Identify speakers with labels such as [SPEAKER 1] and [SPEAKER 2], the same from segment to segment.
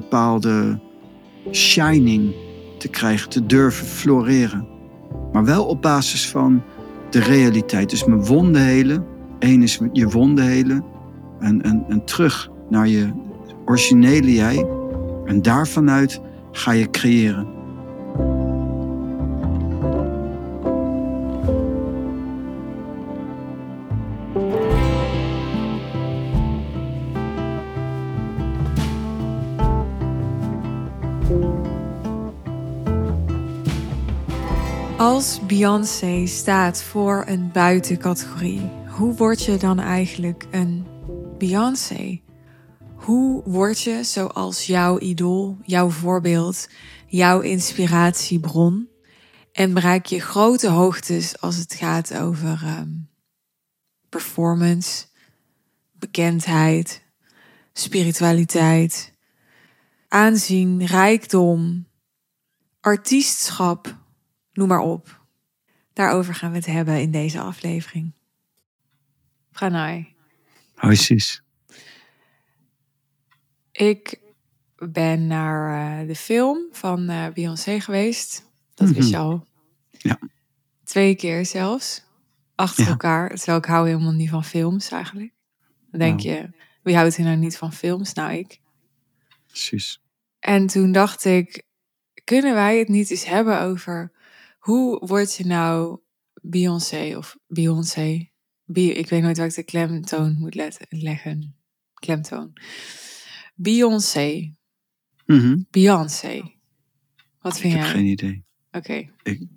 [SPEAKER 1] bepaalde shining te krijgen, te durven floreren. Maar wel op basis van de realiteit. Dus mijn wonden helen. Eén is je wonden helen. En, en, en terug naar je originele jij. En daarvanuit ga je creëren.
[SPEAKER 2] Als Beyoncé staat voor een buitencategorie, hoe word je dan eigenlijk een Beyoncé? Hoe word je zoals jouw idool, jouw voorbeeld, jouw inspiratiebron? En bereik je grote hoogtes als het gaat over um, performance, bekendheid, spiritualiteit, aanzien, rijkdom, artiestschap, noem maar op. Daarover gaan we het hebben in deze aflevering. Pranay.
[SPEAKER 1] Hoi Sis.
[SPEAKER 2] Ik ben naar uh, de film van uh, Beyoncé geweest. Dat mm -hmm. wist je al.
[SPEAKER 1] Ja.
[SPEAKER 2] Twee keer zelfs. Achter ja. elkaar. Terwijl ik hou helemaal niet van films eigenlijk. Dan denk nou. je, wie houdt er nou niet van films? Nou, ik.
[SPEAKER 1] Precies.
[SPEAKER 2] En toen dacht ik, kunnen wij het niet eens hebben over hoe word je nou Beyoncé of Beyoncé? ik weet nooit waar ik de klemtoon moet letten, leggen. Klemtoon. Beyoncé.
[SPEAKER 1] Mm -hmm.
[SPEAKER 2] Beyoncé. Wat vind
[SPEAKER 1] ik
[SPEAKER 2] jij?
[SPEAKER 1] Ik heb geen idee.
[SPEAKER 2] Oké.
[SPEAKER 1] Okay.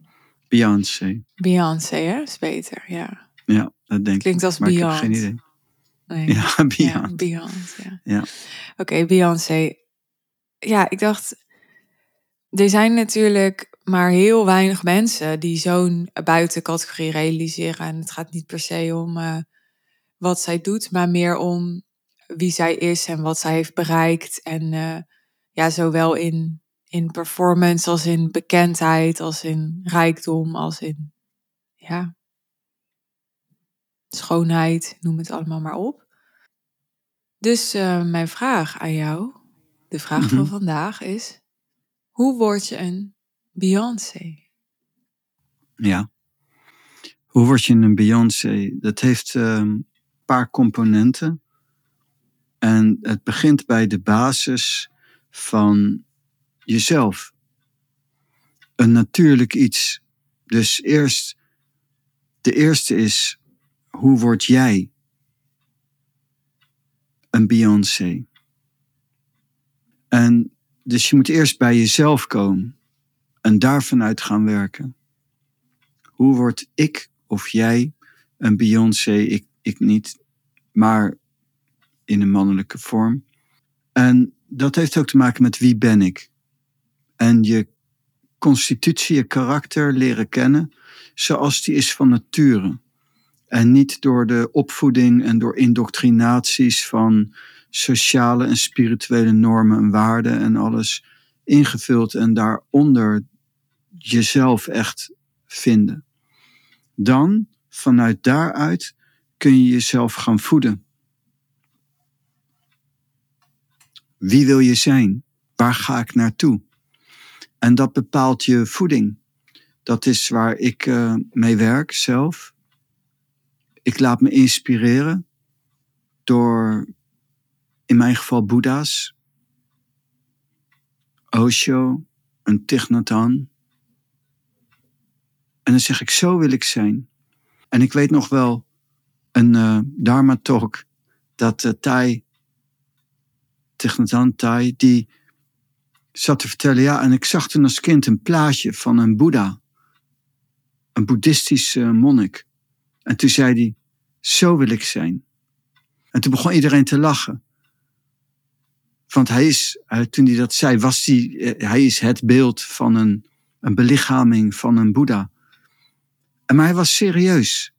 [SPEAKER 1] Beyoncé.
[SPEAKER 2] Beyoncé, hè? Is beter, ja.
[SPEAKER 1] Ja, dat denk
[SPEAKER 2] Klinkt
[SPEAKER 1] ik.
[SPEAKER 2] als
[SPEAKER 1] maar
[SPEAKER 2] Beyond.
[SPEAKER 1] ik heb geen idee.
[SPEAKER 2] Nee.
[SPEAKER 1] Ja, Beyond.
[SPEAKER 2] Ja, ja.
[SPEAKER 1] ja.
[SPEAKER 2] Oké, okay, Beyoncé. Ja, ik dacht... Er zijn natuurlijk maar heel weinig mensen die zo'n buitencategorie realiseren. En het gaat niet per se om uh, wat zij doet, maar meer om wie zij is en wat zij heeft bereikt. En uh, ja, zowel in, in performance als in bekendheid, als in rijkdom, als in ja, schoonheid, noem het allemaal maar op. Dus uh, mijn vraag aan jou, de vraag mm -hmm. van vandaag is: hoe word je een Beyoncé?
[SPEAKER 1] Ja. Hoe word je een Beyoncé? Dat heeft een um, paar componenten. En het begint bij de basis van jezelf. Een natuurlijk iets. Dus eerst, de eerste is, hoe word jij een Beyoncé? En dus je moet eerst bij jezelf komen en daarvanuit gaan werken. Hoe word ik of jij een Beyoncé? Ik, ik niet, maar in een mannelijke vorm. En dat heeft ook te maken met wie ben ik. En je constitutie, je karakter leren kennen zoals die is van nature. En niet door de opvoeding en door indoctrinaties van sociale en spirituele normen en waarden en alles ingevuld en daaronder jezelf echt vinden. Dan, vanuit daaruit, kun je jezelf gaan voeden. Wie wil je zijn? Waar ga ik naartoe? En dat bepaalt je voeding. Dat is waar ik uh, mee werk zelf. Ik laat me inspireren door, in mijn geval, Boeddha's, Osho, een Hanh. En dan zeg ik, zo wil ik zijn. En ik weet nog wel een uh, Dharma talk dat uh, Thich Nhat Hanh Thai, die zat te vertellen, ja, en ik zag toen als kind een plaatje van een Boeddha, een boeddhistische monnik. En toen zei hij, zo wil ik zijn. En toen begon iedereen te lachen. Want hij is, toen hij dat zei, was hij, hij is het beeld van een, een belichaming van een Boeddha. Maar hij was serieus.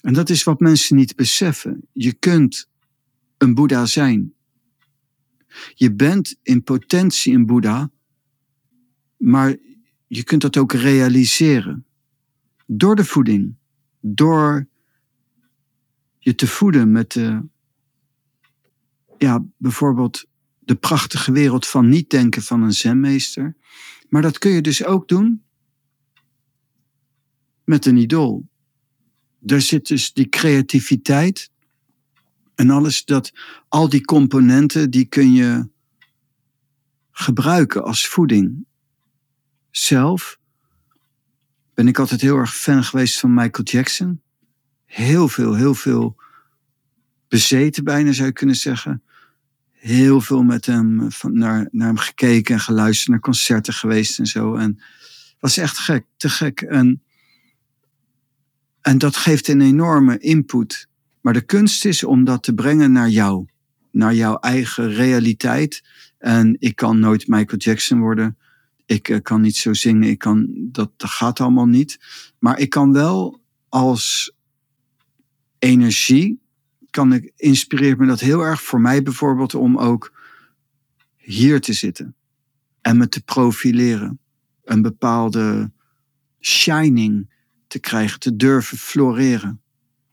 [SPEAKER 1] En dat is wat mensen niet beseffen. Je kunt een Boeddha zijn. Je bent in potentie een Boeddha, maar je kunt dat ook realiseren. Door de voeding, door je te voeden met de, ja, bijvoorbeeld de prachtige wereld van niet denken van een zenmeester. Maar dat kun je dus ook doen met een idool. Daar zit dus die creativiteit en alles dat, al die componenten, die kun je gebruiken als voeding. Zelf ben ik altijd heel erg fan geweest van Michael Jackson. Heel veel, heel veel bezeten bijna zou je kunnen zeggen. Heel veel met hem, van, naar, naar hem gekeken en geluisterd, naar concerten geweest en zo. En was echt gek, te gek. En, en dat geeft een enorme input. Maar de kunst is om dat te brengen naar jou, naar jouw eigen realiteit. En ik kan nooit Michael Jackson worden. Ik uh, kan niet zo zingen, ik kan, dat, dat gaat allemaal niet. Maar ik kan wel als energie, kan ik, inspireert me dat heel erg voor mij bijvoorbeeld om ook hier te zitten. En me te profileren. Een bepaalde shining te krijgen, te durven floreren.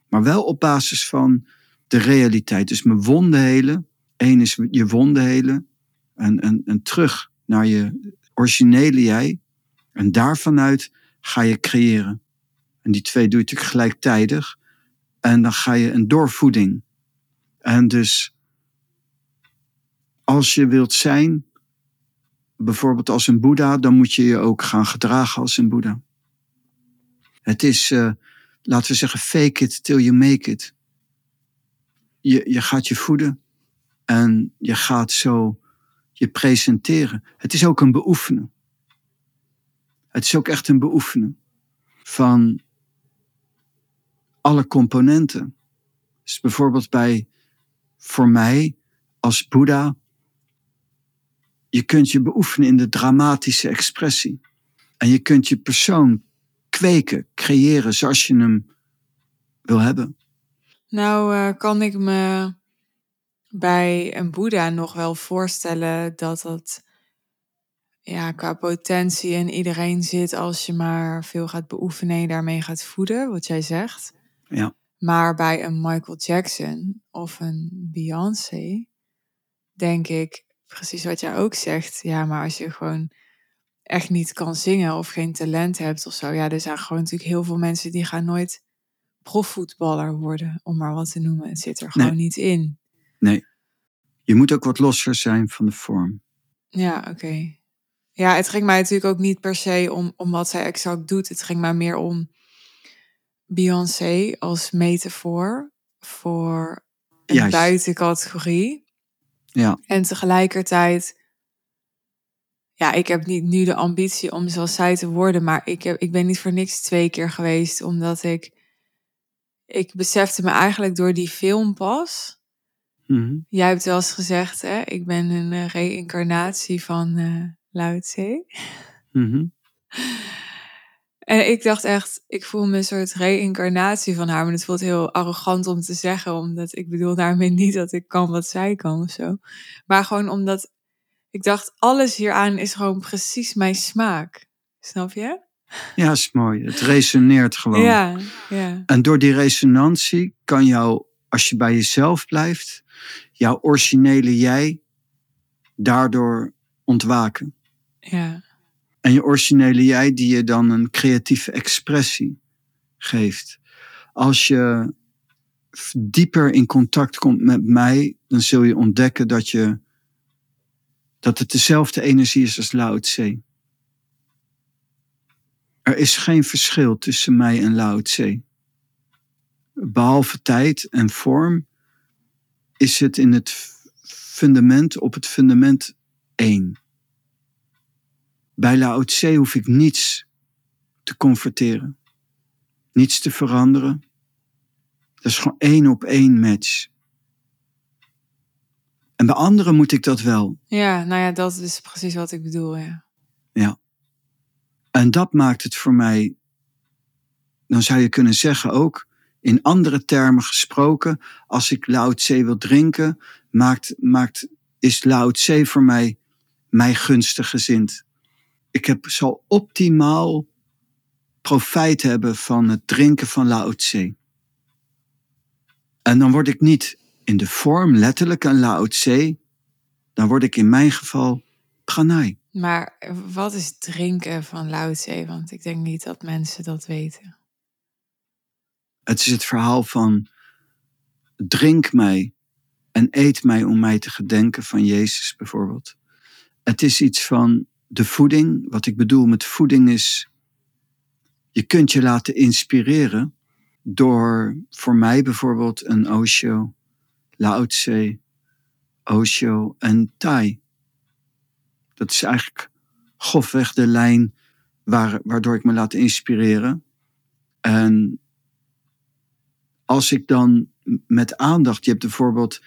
[SPEAKER 1] Maar wel op basis van de realiteit. Dus mijn wonden helen. Eén is je wonden helen. En, en, en terug naar je originele jij. En daarvanuit ga je creëren. En die twee doe je natuurlijk gelijktijdig. En dan ga je een doorvoeding. En dus als je wilt zijn, bijvoorbeeld als een Boeddha, dan moet je je ook gaan gedragen als een Boeddha. Het is, uh, laten we zeggen, fake it till you make it. Je, je gaat je voeden en je gaat zo je presenteren. Het is ook een beoefenen. Het is ook echt een beoefenen van alle componenten. Dus bijvoorbeeld bij, voor mij als Boeddha, je kunt je beoefenen in de dramatische expressie. En je kunt je persoon kweken, creëren zoals je hem wil hebben.
[SPEAKER 2] Nou, uh, kan ik me bij een Boeddha nog wel voorstellen dat dat ja, qua potentie in iedereen zit als je maar veel gaat beoefenen en daarmee gaat voeden, wat jij zegt.
[SPEAKER 1] Ja.
[SPEAKER 2] Maar bij een Michael Jackson of een Beyoncé, denk ik precies wat jij ook zegt. Ja, maar als je gewoon echt niet kan zingen of geen talent hebt of zo. Ja, er zijn gewoon natuurlijk heel veel mensen die gaan nooit profvoetballer worden, om maar wat te noemen. Het zit er gewoon niet in.
[SPEAKER 1] Nee. Je moet ook wat losser zijn van de vorm.
[SPEAKER 2] Ja, oké. Ja, het ging mij natuurlijk ook niet per se om, om wat zij exact doet. Het ging mij meer om Beyoncé als metafoor voor een
[SPEAKER 1] Juist.
[SPEAKER 2] buitencategorie.
[SPEAKER 1] Ja.
[SPEAKER 2] En tegelijkertijd, ja, ik heb niet nu de ambitie om zoals zij te worden, maar ik, heb, ik ben niet voor niks twee keer geweest, omdat ik, ik besefte me eigenlijk door die film pas.
[SPEAKER 1] Mhm.
[SPEAKER 2] Jij hebt wel eens gezegd, hè, ik ben een uh, reïncarnatie van uh, Lao Tse.
[SPEAKER 1] Mhm.
[SPEAKER 2] En ik dacht echt, ik voel me een soort reïncarnatie van haar. Maar het voelt heel arrogant om te zeggen. Omdat ik bedoel daarmee niet dat ik kan wat zij kan of zo. Maar gewoon omdat ik dacht, alles hieraan is gewoon precies mijn smaak. Snap je?
[SPEAKER 1] Ja, is mooi. Het resoneert gewoon.
[SPEAKER 2] Ja, ja.
[SPEAKER 1] En door die resonantie kan jou, als je bij jezelf blijft, jouw originele jij daardoor ontwaken.
[SPEAKER 2] Ja.
[SPEAKER 1] En je originele jij die je dan een creatieve expressie geeft. Als je dieper in contact komt met mij, dan zul je ontdekken dat, je, dat het dezelfde energie is als Lao Tse. Er is geen verschil tussen mij en Lao Tse. Behalve tijd en vorm is het in het fundament, op het fundament één. Bij Lao Tse hoef ik niets te converteren. Niets te veranderen. Dat is gewoon één op één match. En bij anderen moet ik dat wel.
[SPEAKER 2] Ja, nou ja, dat is precies wat ik bedoel, ja.
[SPEAKER 1] Ja. En dat maakt het voor mij, dan zou je kunnen zeggen ook, in andere termen gesproken, als ik Lao Tse wil drinken, maakt, maakt, is Lao Tse voor mij mij gunstig gezind ik heb, zal optimaal profijt hebben van het drinken van Lao Tse. En dan word ik niet in de vorm letterlijk een Lao Tse, dan word ik in mijn geval pranay.
[SPEAKER 2] Maar wat is drinken van Lao Tse? Want ik denk niet dat mensen dat weten.
[SPEAKER 1] Het is het verhaal van drink mij en eet mij om mij te gedenken van Jezus bijvoorbeeld. Het is iets van de voeding. Wat ik bedoel met voeding is, je kunt je laten inspireren door voor mij bijvoorbeeld een Osho, Lao Tse, Osho en Thai. Dat is eigenlijk grofweg de lijn waar, waardoor ik me laat inspireren. En als ik dan met aandacht, je hebt bijvoorbeeld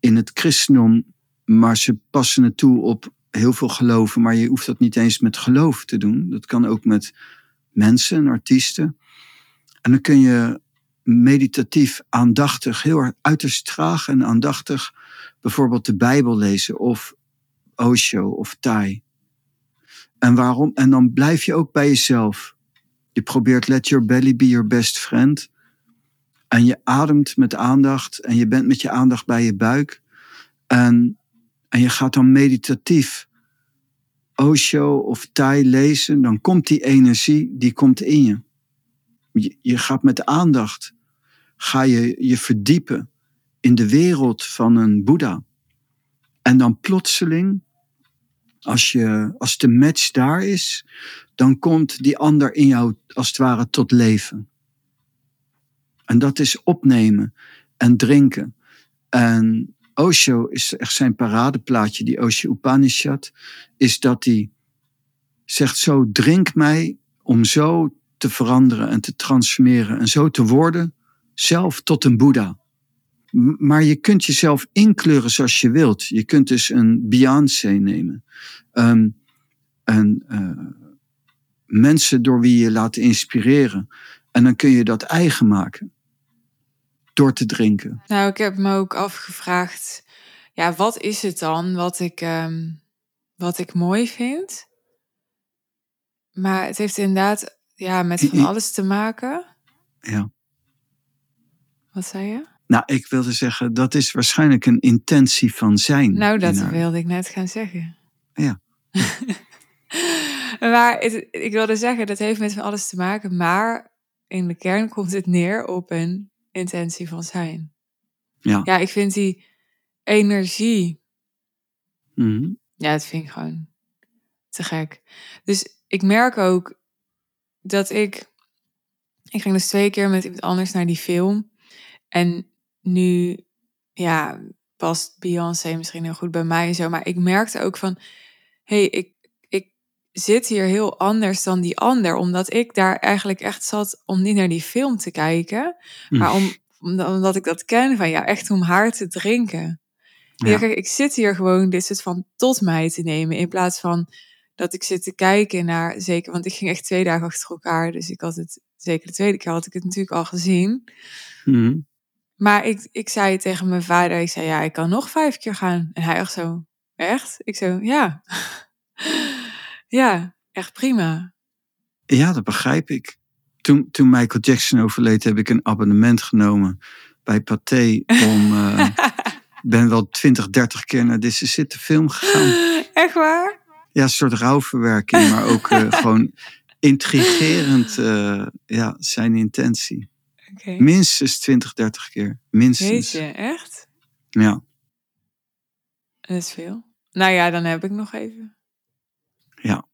[SPEAKER 1] in het christendom, maar ze passen het toe op heel veel geloven, maar je hoeft dat niet eens met geloof te doen. Dat kan ook met mensen en artiesten. En dan kun je meditatief, aandachtig, heel erg uiterst traag en aandachtig bijvoorbeeld de Bijbel lezen of Osho of Thai. En waarom? En dan blijf je ook bij jezelf. Je probeert let your belly be your best friend. En je ademt met aandacht en je bent met je aandacht bij je buik. En, en je gaat dan meditatief Osho of Thai lezen. Dan komt die energie, die komt in je. Je, je gaat met aandacht, ga je je verdiepen in de wereld van een Boeddha. En dan plotseling, als, je, als de match daar is, dan komt die ander in jou als het ware tot leven. En dat is opnemen en drinken. En Osho is echt zijn paradeplaatje, die Osho Upanishad, is dat hij zegt zo, drink mij om zo te veranderen en te transformeren en zo te worden, zelf tot een Boeddha. Maar je kunt jezelf inkleuren zoals je wilt. Je kunt dus een Beyoncé nemen. Um, en, uh, mensen door wie je laat inspireren. En dan kun je dat eigen maken door te drinken?
[SPEAKER 2] Nou, ik heb me ook afgevraagd, ja, wat is het dan wat ik, um, wat ik mooi vind? Maar het heeft inderdaad ja, met van alles te maken.
[SPEAKER 1] Ja.
[SPEAKER 2] Wat zei je?
[SPEAKER 1] Nou, ik wilde zeggen, dat is waarschijnlijk een intentie van zijn.
[SPEAKER 2] Nou, dat wilde ik net gaan zeggen.
[SPEAKER 1] Ja.
[SPEAKER 2] maar het, ik wilde zeggen, dat heeft met van alles te maken, maar in de kern komt het neer op een intentie van zijn.
[SPEAKER 1] Ja.
[SPEAKER 2] Ja, ik vind die energie.
[SPEAKER 1] Mhm.
[SPEAKER 2] Ja, dat vind ik gewoon te gek. Dus ik merk ook dat ik. Ik ging dus twee keer met iemand anders naar die film. En nu, ja, past Beyoncé misschien heel goed bij mij en zo. Maar ik merkte ook van. hey, ik, ik zit hier heel anders dan die ander. Omdat ik daar eigenlijk echt zat om niet naar die film te kijken. Maar om, omdat ik dat ken van ja, echt om haar te drinken. Ja. kijk, ik zit hier gewoon dit soort van tot mij te nemen. In plaats van dat ik zit te kijken naar, zeker, want ik ging echt twee dagen achter elkaar. Dus ik had het, zeker de tweede keer had ik het natuurlijk al gezien.
[SPEAKER 1] Mhm.
[SPEAKER 2] Maar ik, ik zei tegen mijn vader, ik zei ja, ik kan nog vijf keer gaan. En hij echt zo, echt? Ik zo, ja. ja, echt prima.
[SPEAKER 1] Ja, dat begrijp ik. Toen, toen Michael Jackson overleed, heb ik een abonnement genomen bij Pathé om... uh, ben wel 20, 30 keer naar deze zitten film gegaan.
[SPEAKER 2] Echt waar?
[SPEAKER 1] Ja, een soort rouwverwerking, maar ook uh, gewoon intrigerend uh, ja, zijn intentie.
[SPEAKER 2] Okay.
[SPEAKER 1] Minstens 20, 30 keer. Minstens.
[SPEAKER 2] Weet je, echt?
[SPEAKER 1] Ja.
[SPEAKER 2] Dat is veel. Nou ja, dan heb ik nog even.
[SPEAKER 1] Ja.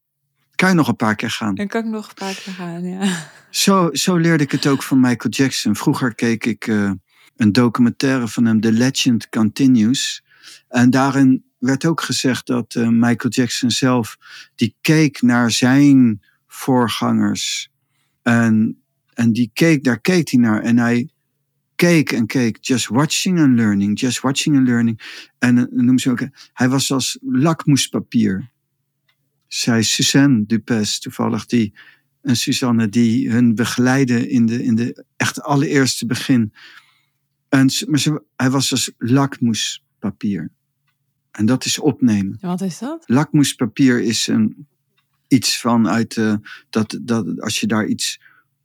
[SPEAKER 1] Kan je nog een paar keer gaan?
[SPEAKER 2] Dan kan ik nog een paar keer gaan, ja.
[SPEAKER 1] Zo, zo leerde ik het ook van Michael Jackson. Vroeger keek ik uh, een documentaire van hem, The Legend Continues. En daarin werd ook gezegd dat uh, Michael Jackson zelf, die keek naar zijn voorgangers. En, en die keek, daar keek hij naar. En hij keek en keek, just watching and learning, just watching and learning. En uh, noem ze ook, hij was als lakmoespapier. Zei Suzanne Dupes, toevallig die, en Suzanne, die hun begeleiden in de, in de echt allereerste begin. En, maar ze, hij was als lakmoespapier. En dat is opnemen.
[SPEAKER 2] Wat is dat?
[SPEAKER 1] Lakmoespapier is een, iets van uit uh, dat, dat als je daar iets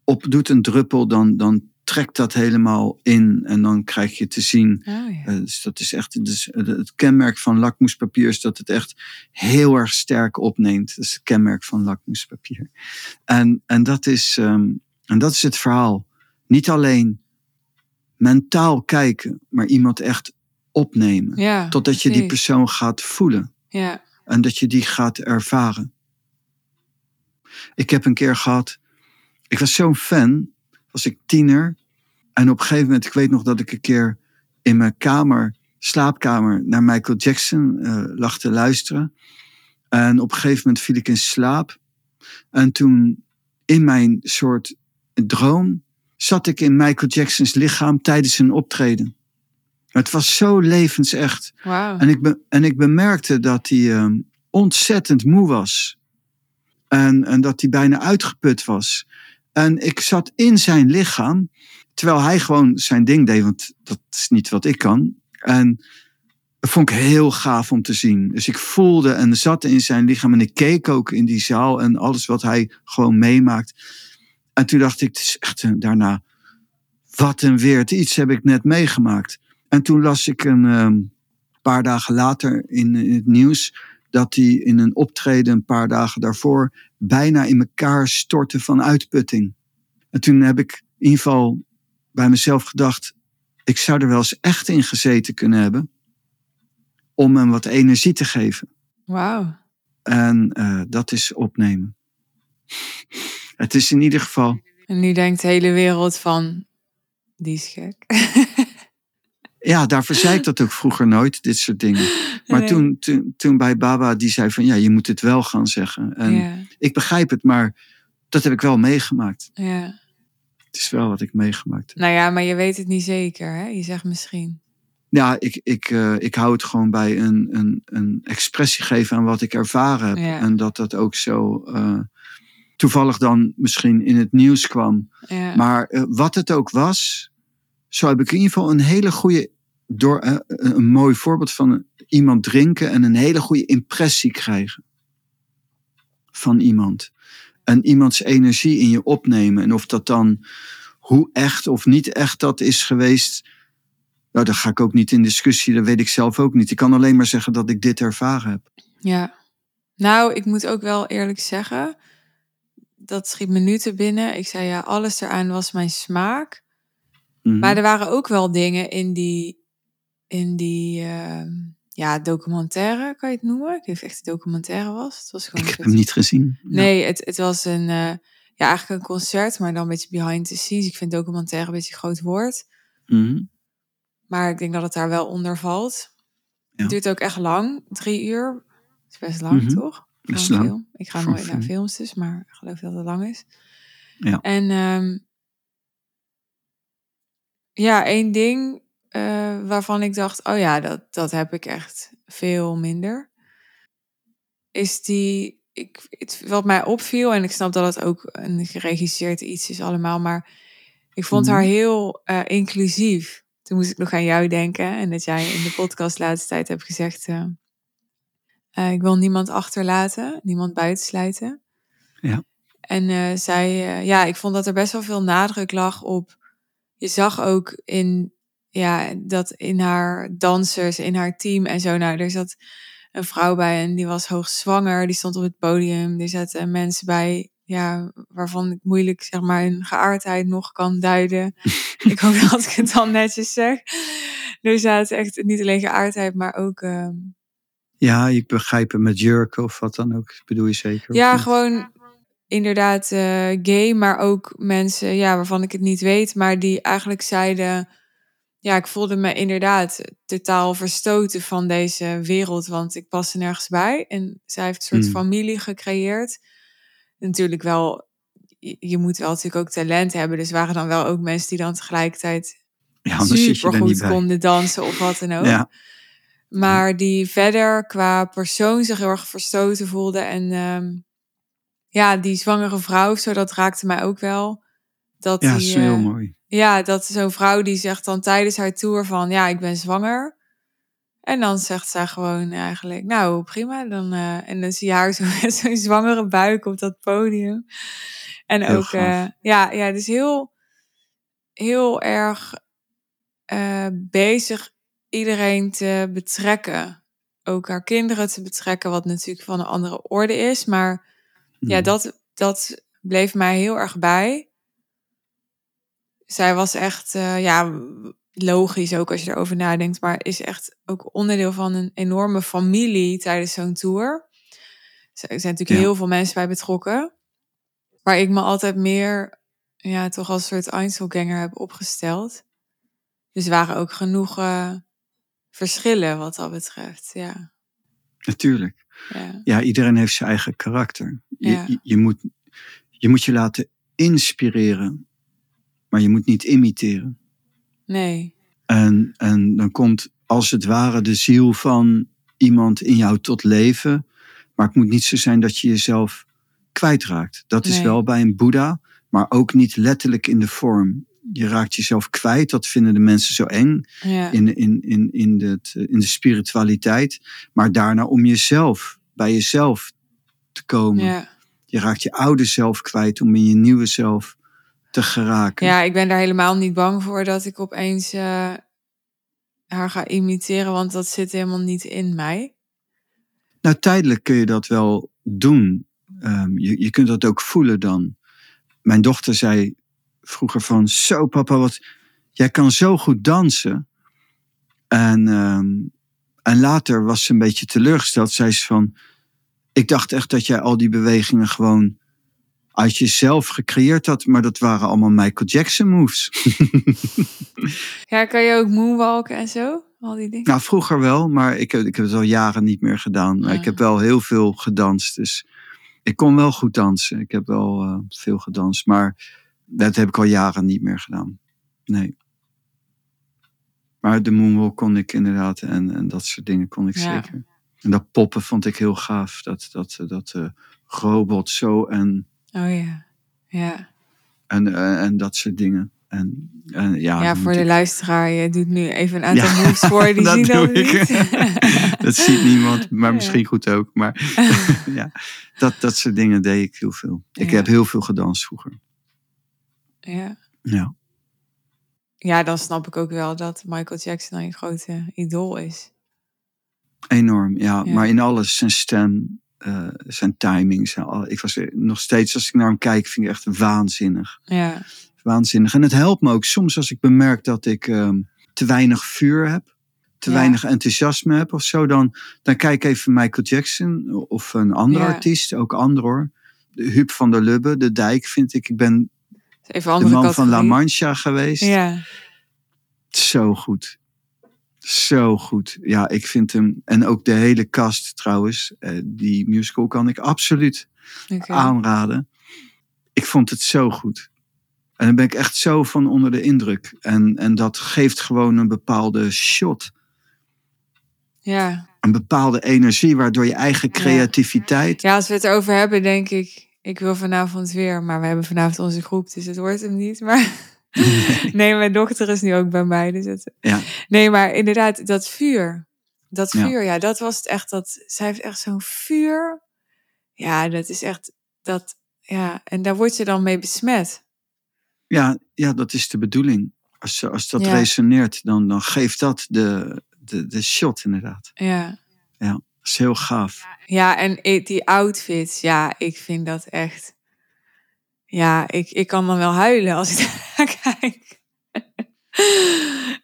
[SPEAKER 1] op doet, een druppel, dan, dan trekt dat helemaal in. En dan krijg je te zien.
[SPEAKER 2] Oh, ja.
[SPEAKER 1] eh, dus dat is echt dus, het- kenmerk van lakmoespapier is dat het echt heel erg sterk opneemt. Dat is het kenmerk van lakmoespapier. En, en, dat, is, ehm, en dat is het verhaal. Niet alleen mentaal kijken, maar iemand echt opnemen.
[SPEAKER 2] ja,
[SPEAKER 1] Totdat je die persoon gaat voelen.
[SPEAKER 2] Ja,
[SPEAKER 1] En dat je die gaat ervaren. Ik heb een keer gehad. Ik was zo'n fan. Was ik tiener. En op een gegeven moment, ik weet nog dat ik een keer in mijn kamer, slaapkamer, naar Michael Jackson eh, lag te luisteren. En op een gegeven moment viel ik in slaap. En toen in mijn soort droom zat ik in Michael Jacksons lichaam tijdens een optreden. Het was zo levensecht. En ik, be- en ik bemerkte dat hij ehm, ontzettend moe was. En, en dat hij bijna uitgeput was. En ik zat in zijn lichaam, terwijl hij gewoon zijn ding deed, want dat is niet wat ik kan. En dat vond ik heel gaaf om te zien. Dus ik voelde en zat in zijn lichaam en ik keek ook in die zaal en alles wat hij gewoon meemaakt. En toen dacht ik, echt een, daarna, wat een weert, iets heb ik net meegemaakt. En toen las ik een ehm, paar dagen later in het nieuws dat hij in een optreden een paar dagen daarvoor bijna in elkaar stortte van uitputting. En toen heb ik in ieder geval bij mezelf gedacht, ik zou er wel eens echt in gezeten kunnen hebben om hem wat energie te geven.
[SPEAKER 2] Wauw.
[SPEAKER 1] En eh, dat is opnemen. Het is in ieder geval,
[SPEAKER 2] En nu denkt de hele wereld van, die is gek.
[SPEAKER 1] ja, daarvoor zei ik dat ook vroeger nooit, dit soort dingen. Maar
[SPEAKER 2] Nee.
[SPEAKER 1] toen, toen, toen bij Baba, die zei van ja, je moet het wel gaan zeggen. En
[SPEAKER 2] Ja,
[SPEAKER 1] ik begrijp het, maar dat heb ik wel meegemaakt.
[SPEAKER 2] ja.
[SPEAKER 1] Het is wel wat ik meegemaakt heb.
[SPEAKER 2] Nou ja, maar je weet het niet zeker, hè? Je zegt misschien.
[SPEAKER 1] Ja, ik, ik, eh, ik hou het gewoon bij een, een, een expressie geven aan wat ik ervaren heb.
[SPEAKER 2] Ja.
[SPEAKER 1] En dat dat ook zo eh, toevallig dan misschien in het nieuws kwam.
[SPEAKER 2] Ja.
[SPEAKER 1] Maar eh, wat het ook was, ik in ieder geval een hele goede, door, eh, een mooi voorbeeld van iemand drinken en een hele goede impressie krijgen van iemand. En iemands energie in je opnemen. En of dat dan, hoe echt of niet echt dat is geweest, nou, daar ga ik ook niet in discussie, dat weet ik zelf ook niet. Ik kan alleen maar zeggen dat ik dit ervaren heb.
[SPEAKER 2] Ja. Nou, ik moet ook wel eerlijk zeggen, dat schiet me nu te binnen. Ik zei ja, alles eraan was mijn smaak.
[SPEAKER 1] Mhm.
[SPEAKER 2] Maar er waren ook wel dingen in die, in die ehm, ja, documentaire, kan je het noemen? Ik weet niet of het echt een documentaire was. Het was gewoon
[SPEAKER 1] ik heb hem niet gezien. Ja.
[SPEAKER 2] Nee, het, het was een, eh, ja, eigenlijk een concert, maar dan een beetje behind the scenes. Ik vind documentaire een beetje een groot woord.
[SPEAKER 1] Mhm.
[SPEAKER 2] Maar ik denk dat het daar wel onder valt.
[SPEAKER 1] Ja.
[SPEAKER 2] Het duurt ook echt lang, drie uur. Dat is best lang,
[SPEAKER 1] Mhm.
[SPEAKER 2] toch? Een
[SPEAKER 1] lang.
[SPEAKER 2] film. Ik ga nooit naar
[SPEAKER 1] film.
[SPEAKER 2] films dus, maar ik geloof dat het lang is.
[SPEAKER 1] Ja.
[SPEAKER 2] En ehm, ja, één ding eh, waarvan ik dacht, oh ja, dat, dat heb ik echt veel minder. Is die, ik, het, wat mij opviel, en ik snap dat het ook een geregisseerd iets is allemaal, maar ik vond
[SPEAKER 1] Mhm.
[SPEAKER 2] haar heel eh, inclusief. Toen moest ik nog aan jou denken en dat jij in de podcast de laatste tijd hebt gezegd, eh, ik wil niemand achterlaten, niemand buitensluiten.
[SPEAKER 1] Ja.
[SPEAKER 2] En zij, ja, ik vond dat er best wel veel nadruk lag op. Je zag ook in, ja, dat in haar dansers, in haar team en zo. Nou, er zat een vrouw bij en die was hoogzwanger. Die stond op het podium. Er zaten mensen bij, ja, waarvan ik moeilijk, zeg maar, hun geaardheid nog kan duiden. ik hoop dat ik het dan netjes zeg. Er zaten echt niet alleen geaardheid, maar ook. ehm,
[SPEAKER 1] Ja, ik begrijp het met jurken of wat dan ook. Bedoel je zeker?
[SPEAKER 2] Ja, gewoon inderdaad eh, gay, maar ook mensen ja, waarvan ik het niet weet, maar die eigenlijk zeiden: Ja, ik voelde me inderdaad totaal verstoten van deze wereld, want ik paste nergens bij. En zij heeft een soort
[SPEAKER 1] Hmm.
[SPEAKER 2] familie gecreëerd. Natuurlijk wel, je, moet wel natuurlijk ook talent hebben, dus waren dan wel ook mensen die dan tegelijkertijd
[SPEAKER 1] ja,
[SPEAKER 2] super
[SPEAKER 1] er
[SPEAKER 2] goed konden dansen of wat dan ook.
[SPEAKER 1] Ja,
[SPEAKER 2] Maar die verder qua persoon zich heel erg verstoten voelde. En ehm, ja, die zwangere vrouw, zo dat raakte mij ook wel. Dat
[SPEAKER 1] ja,
[SPEAKER 2] die,
[SPEAKER 1] is heel
[SPEAKER 2] eh,
[SPEAKER 1] mooi.
[SPEAKER 2] Ja, dat zo'n vrouw die zegt dan tijdens haar tour van... Ja, ik ben zwanger. En dan zegt zij gewoon eigenlijk... Nou, prima. Dan, eh, en dan zie je haar zo met zo'n zwangere buik op dat podium. En
[SPEAKER 1] Heel
[SPEAKER 2] ook... eh, ja, ja, dus heel... heel erg bezig iedereen te betrekken. Ook haar kinderen te betrekken, wat natuurlijk van een andere orde is. Maar ja,
[SPEAKER 1] Mhm.
[SPEAKER 2] dat, dat bleef mij heel erg bij. Zij was echt, eh, ja, logisch ook als je erover nadenkt, maar is echt ook onderdeel van een enorme familie tijdens zo'n tour. Er zijn natuurlijk
[SPEAKER 1] Ja.
[SPEAKER 2] heel veel mensen bij betrokken. Waar ik me altijd meer, ja, toch als soort Einzelganger heb opgesteld. Dus er waren ook genoeg verschillen wat dat betreft. Ja,
[SPEAKER 1] Natuurlijk.
[SPEAKER 2] Ja,
[SPEAKER 1] Ja, iedereen heeft zijn eigen karakter. Je,
[SPEAKER 2] Ja.
[SPEAKER 1] je, je moet, je moet je laten inspireren, maar je moet niet imiteren.
[SPEAKER 2] nee,
[SPEAKER 1] En, en dan komt als het ware de ziel van iemand in jou tot leven. Maar het moet niet zo zijn dat je jezelf kwijtraakt. Dat is wel bij een Boeddha, maar ook niet letterlijk in de vorm. Je raakt jezelf kwijt, dat vinden de mensen zo eng
[SPEAKER 2] ja,
[SPEAKER 1] in, in, in, in, de, in de spiritualiteit. Maar daarna om jezelf, bij jezelf te komen.
[SPEAKER 2] ja.
[SPEAKER 1] Je raakt je oude zelf kwijt om in je nieuwe zelf te geraken.
[SPEAKER 2] ja, ik ben daar helemaal niet bang voor dat ik opeens eh, haar ga imiteren, want dat zit helemaal niet in mij.
[SPEAKER 1] Nou, tijdelijk kun je dat wel doen. Ehm, je, je kunt dat ook voelen dan. Mijn dochter zei vroeger van, zo papa, wat, jij kan zo goed dansen. En, ehm, en later was ze een beetje teleurgesteld. Zei ze van, ik dacht echt dat jij al die bewegingen gewoon uit jezelf gecreëerd had. Maar dat waren allemaal Michael Jackson moves.
[SPEAKER 2] Ja, kan je ook moonwalken en zo? Al die dingen.
[SPEAKER 1] Nou, vroeger wel, maar ik heb, ik heb het al jaren niet meer gedaan. Maar. Ik heb wel heel veel gedanst, dus ik kon wel goed dansen. Ik heb wel eh, veel gedanst, maar dat heb ik al jaren niet meer gedaan. Nee. Maar de moonwalk kon ik inderdaad en, en dat soort dingen kon ik
[SPEAKER 2] Ja.
[SPEAKER 1] zeker. En dat poppen vond ik heel gaaf. Dat, dat, dat eh, robot zo en,
[SPEAKER 2] Oh ja, ja.
[SPEAKER 1] en, eh, en dat soort dingen. En, en ja,
[SPEAKER 2] Ja, voor de
[SPEAKER 1] ik-
[SPEAKER 2] luisteraar, je doet nu even een aantal
[SPEAKER 1] Ja,
[SPEAKER 2] moves voor, die
[SPEAKER 1] dat
[SPEAKER 2] zien dat niet.
[SPEAKER 1] dat ziet niemand, maar
[SPEAKER 2] Ja.
[SPEAKER 1] misschien goed ook. Maar ja, dat, dat soort dingen deed ik heel veel. Ik heb heel veel gedanst vroeger.
[SPEAKER 2] Ja.
[SPEAKER 1] Ja.
[SPEAKER 2] ja, dan snap ik ook wel dat Michael Jackson dan je grote idool is.
[SPEAKER 1] Enorm, ja.
[SPEAKER 2] Ja.
[SPEAKER 1] Maar in alles, zijn stem, eh, zijn timing. Zijn al, ik was nog steeds, als ik naar hem kijk, vind ik echt waanzinnig.
[SPEAKER 2] Ja,
[SPEAKER 1] Waanzinnig. En het helpt me ook soms als ik bemerk dat ik ehm, te weinig vuur heb. Te
[SPEAKER 2] Ja.
[SPEAKER 1] weinig enthousiasme heb of zo. Dan, dan kijk ik even Michael Jackson of een andere
[SPEAKER 2] Ja.
[SPEAKER 1] artiest. Ook ander hoor. De Huub van der Lubbe, de dijk vind ik. Ik ben
[SPEAKER 2] even
[SPEAKER 1] de man van La. Mancha geweest.
[SPEAKER 2] Ja,
[SPEAKER 1] Zo goed. Zo goed. Ja, ik vind hem. En ook de hele cast trouwens. eh, die musical kan ik absoluut
[SPEAKER 2] oké.
[SPEAKER 1] aanraden. Ik vond het zo goed. En dan ben ik echt zo van onder de indruk. En, en dat geeft gewoon een bepaalde shot.
[SPEAKER 2] Ja.
[SPEAKER 1] Een bepaalde energie, waardoor je eigen creativiteit.
[SPEAKER 2] ja, als we het erover hebben, denk ik, ik wil vanavond weer, maar we hebben vanavond onze groep, dus het wordt hem niet. Maar nee, mijn dochter is nu ook bij mij. Dus het...
[SPEAKER 1] Ja.
[SPEAKER 2] Nee, maar inderdaad, dat vuur. Dat
[SPEAKER 1] Ja.
[SPEAKER 2] vuur, ja. dat was het echt. Dat, zij heeft echt zo'n vuur. Ja, dat is echt, dat, ja. En daar word je dan mee besmet.
[SPEAKER 1] Ja, ja, dat is de bedoeling. Als, als dat
[SPEAKER 2] Ja.
[SPEAKER 1] resoneert, dan, dan geeft dat de, de, de shot inderdaad.
[SPEAKER 2] Ja.
[SPEAKER 1] Dat is heel gaaf.
[SPEAKER 2] Ja, en die outfits, ja, ik vind dat echt. Ja, ik, ik kan dan wel huilen als ik daar kijk.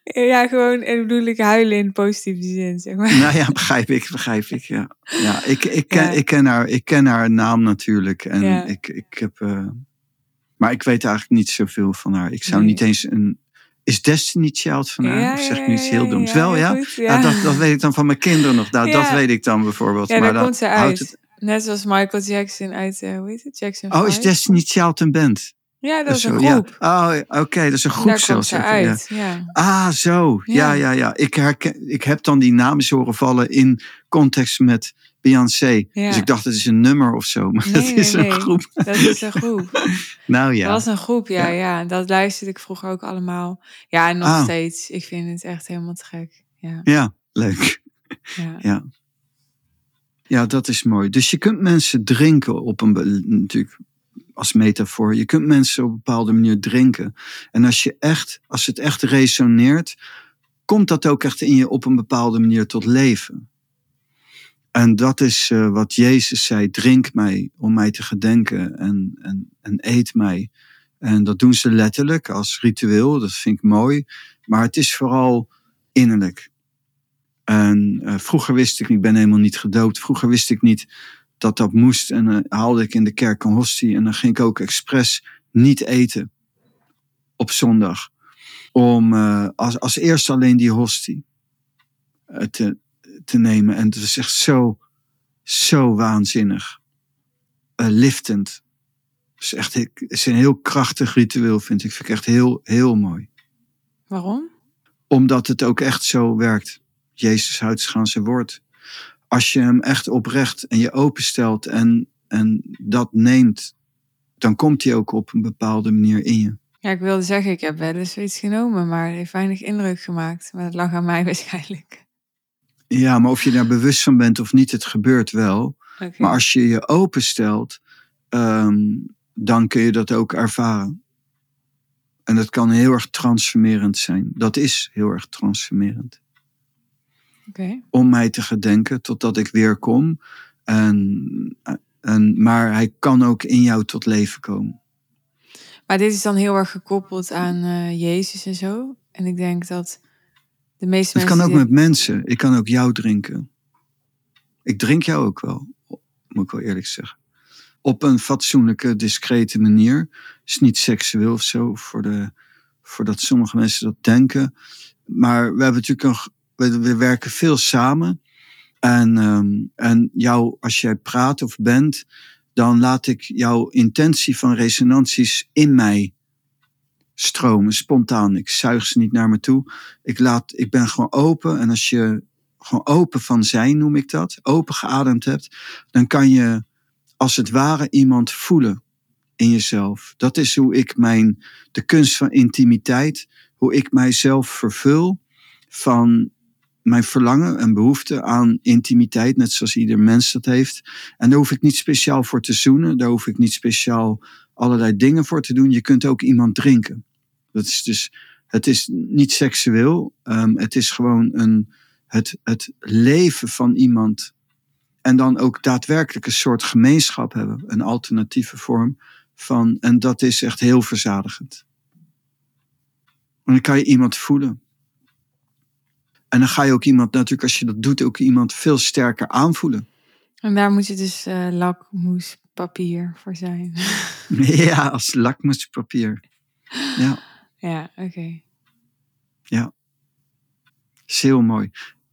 [SPEAKER 2] ja, gewoon, en bedoel ik huilen in positieve zin, zeg maar.
[SPEAKER 1] Nou ja, begrijp ik, begrijp ik. Ja, ja ik, ik, ken,
[SPEAKER 2] Ja.
[SPEAKER 1] ik, ken haar, ik ken haar naam natuurlijk. En
[SPEAKER 2] Ja.
[SPEAKER 1] ik, ik heb. eh, maar ik weet eigenlijk niet zoveel van haar. Ik zou
[SPEAKER 2] Nee.
[SPEAKER 1] niet eens een. Is Destiny Child van haar?
[SPEAKER 2] Ja,
[SPEAKER 1] of zeg ik nu iets heel doms? Wel, ja?
[SPEAKER 2] goed,
[SPEAKER 1] ja. dat, dat weet ik dan van mijn kinderen nog. Nou. Dat weet ik dan bijvoorbeeld.
[SPEAKER 2] Ja,
[SPEAKER 1] maar dan
[SPEAKER 2] komt ze
[SPEAKER 1] houdt
[SPEAKER 2] uit.
[SPEAKER 1] het-
[SPEAKER 2] Net zoals Michael Jackson uit, eh, hoe heet het? Jackson
[SPEAKER 1] Oh, is
[SPEAKER 2] 5?
[SPEAKER 1] Destiny Child een band?
[SPEAKER 2] Ja, dat is een
[SPEAKER 1] Zo,
[SPEAKER 2] groep.
[SPEAKER 1] Ja. Oh, oké, dat is een groep
[SPEAKER 2] daar komt
[SPEAKER 1] zelfs.
[SPEAKER 2] ze
[SPEAKER 1] ja. Ah, zo. Ja,
[SPEAKER 2] Ja.
[SPEAKER 1] ja, ja. Ik, herken, ik heb dan die namen horen vallen in context met Beyoncé.
[SPEAKER 2] Ja.
[SPEAKER 1] Dus ik dacht, het is een nummer of zo. Maar
[SPEAKER 2] Nee,
[SPEAKER 1] dat
[SPEAKER 2] nee,
[SPEAKER 1] is een
[SPEAKER 2] nee.
[SPEAKER 1] groep.
[SPEAKER 2] Dat is een groep.
[SPEAKER 1] Nou ja.
[SPEAKER 2] Dat was een groep, ja,
[SPEAKER 1] Ja.
[SPEAKER 2] ja. Dat luisterde ik vroeger ook allemaal. Ja, en nog
[SPEAKER 1] Ah.
[SPEAKER 2] steeds. Ik vind het echt helemaal te gek. Ja,
[SPEAKER 1] Ja, leuk.
[SPEAKER 2] ja.
[SPEAKER 1] Ja. Ja, dat is mooi. Dus je kunt mensen drinken op een... Natuurlijk als metafoor. Je kunt mensen op een bepaalde manier drinken. En als, je echt, als het echt resoneert, komt dat ook echt in je op een bepaalde manier tot leven. En dat is uh, wat Jezus zei: drink mij om mij te gedenken en, en, en eet mij. En dat doen ze letterlijk als ritueel, dat vind ik mooi. Maar het is vooral innerlijk. En uh, vroeger wist ik, ik ben helemaal niet gedoopt. Vroeger wist ik niet dat dat moest. En uh, haalde ik in de kerk een hostie. En dan ging ik ook expres niet eten op zondag. Om als, als eerste alleen die hostie te, te nemen. En het is echt zo, zo waanzinnig. liftend. Het is echt het is een heel krachtig ritueel, vind ik. Vind ik echt heel, heel mooi.
[SPEAKER 2] Waarom?
[SPEAKER 1] Omdat het ook echt zo werkt. Jezus houdt gaan zijn woord. Als je hem echt oprecht en je openstelt en, en dat neemt, dan komt hij ook op een bepaalde manier in je.
[SPEAKER 2] Ja, ik wilde zeggen, ik heb wel eens zoiets genomen, maar het heeft weinig indruk gemaakt. Maar dat lag aan mij waarschijnlijk.
[SPEAKER 1] Ja, maar of je daar bewust van bent of niet, het gebeurt wel. Okay. Maar als je je openstelt, um, dan kun je dat ook ervaren. En dat kan heel erg transformerend zijn. Dat is heel erg transformerend.
[SPEAKER 2] Okay.
[SPEAKER 1] Om mij te gedenken totdat ik weer kom. En, en, maar hij kan ook in jou tot leven komen.
[SPEAKER 2] Maar dit is dan heel erg gekoppeld aan uh, Jezus en zo. En ik denk dat de meeste
[SPEAKER 1] Het kan ook met mensen. Ik kan ook jou drinken. Ik drink jou ook wel, moet ik wel eerlijk zeggen. Op een fatsoenlijke, discrete manier. is niet seksueel of zo, voor de, voordat sommige mensen dat denken. Maar we hebben natuurlijk een, we, we werken veel samen. En, ehm, en jou, als jij praat of bent, dan laat ik jouw intentie van resonanties in mij stromen, spontaan. Ik zuig ze niet naar me toe. Ik, laat, ik ben gewoon open. En als je gewoon open van zijn, noem ik dat, open geademd hebt, dan kan je als het ware iemand voelen in jezelf. Dat is hoe ik mijn, de kunst van intimiteit, hoe ik mijzelf vervul van mijn verlangen en behoefte aan intimiteit, net zoals ieder mens dat heeft. En daar hoef ik niet speciaal voor te zoenen, daar hoef ik niet speciaal allerlei dingen voor te doen. Je kunt ook iemand drinken. Dat is dus, het is niet seksueel, um, het is gewoon een, het, het leven van iemand. En dan ook daadwerkelijk een soort gemeenschap hebben, een alternatieve vorm van, en dat is echt heel verzadigend. En dan kan je iemand voelen. En dan ga je ook iemand, natuurlijk als je dat doet, ook iemand veel sterker aanvoelen.
[SPEAKER 2] En daar moet je dus uh, lakmoespapier voor zijn.
[SPEAKER 1] Ja, als lakmoespapier. Ja.
[SPEAKER 2] ja, oké. Okay.
[SPEAKER 1] Ja. Is heel mooi.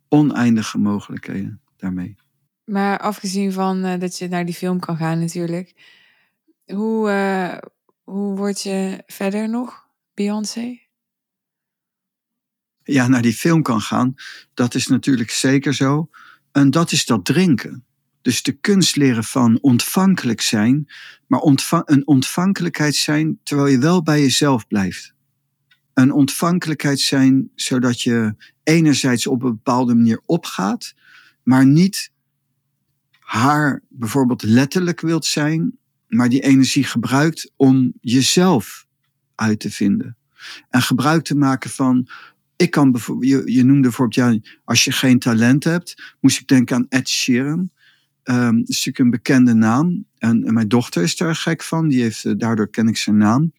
[SPEAKER 1] Oneindige mogelijkheden daarmee.
[SPEAKER 2] Maar afgezien van uh, dat je naar die film kan gaan natuurlijk. Hoe, uh, hoe word je verder nog, Beyoncé?
[SPEAKER 1] Ja, naar die film kan gaan. Dat is natuurlijk zeker zo. En dat is dat drinken. Dus de kunst leren van ontvankelijk zijn, maar een ontvankelijkheid zijn terwijl je wel bij jezelf blijft. Een ontvankelijkheid zijn zodat je enerzijds op een bepaalde manier opgaat, maar niet haar bijvoorbeeld letterlijk wilt zijn, maar die energie gebruikt om jezelf uit te vinden. En gebruik te maken van ik kan bijvoorbeeld, je, je noemde bijvoorbeeld, ja, als je geen talent hebt, moest ik denken aan Ed Sheeran. Um, dat is natuurlijk een bekende naam. En, mijn dochter is daar gek van. Die heeft, uh, daardoor ken ik zijn naam.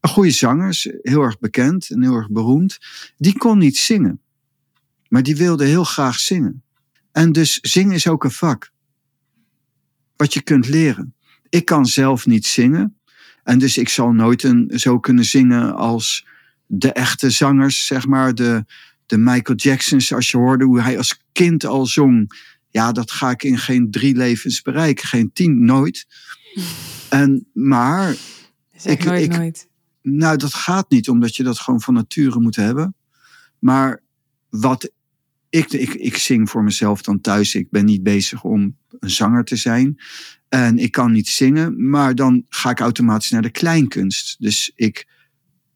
[SPEAKER 1] Een goede zanger, is heel erg bekend en heel erg beroemd. Die kon niet zingen. Maar die wilde heel graag zingen. En dus zingen is ook een vak. Wat je kunt leren. Ik kan zelf niet zingen. En dus ik zal nooit een, zo kunnen zingen als de echte zangers, zeg maar. De, de Michael Jacksons, als je hoorde hoe hij als kind al zong. Ja, dat ga ik in geen drie levens bereiken. Geen tien, nooit. En, maar...
[SPEAKER 2] Ik, nooit, ik, nooit.
[SPEAKER 1] Nou, dat gaat niet, omdat je dat gewoon van nature moet hebben. Maar wat... Ik, ik, ik zing voor mezelf dan thuis. Ik ben niet bezig om een zanger te zijn. En ik kan niet zingen, maar dan ga ik automatisch naar de kleinkunst. Dus ik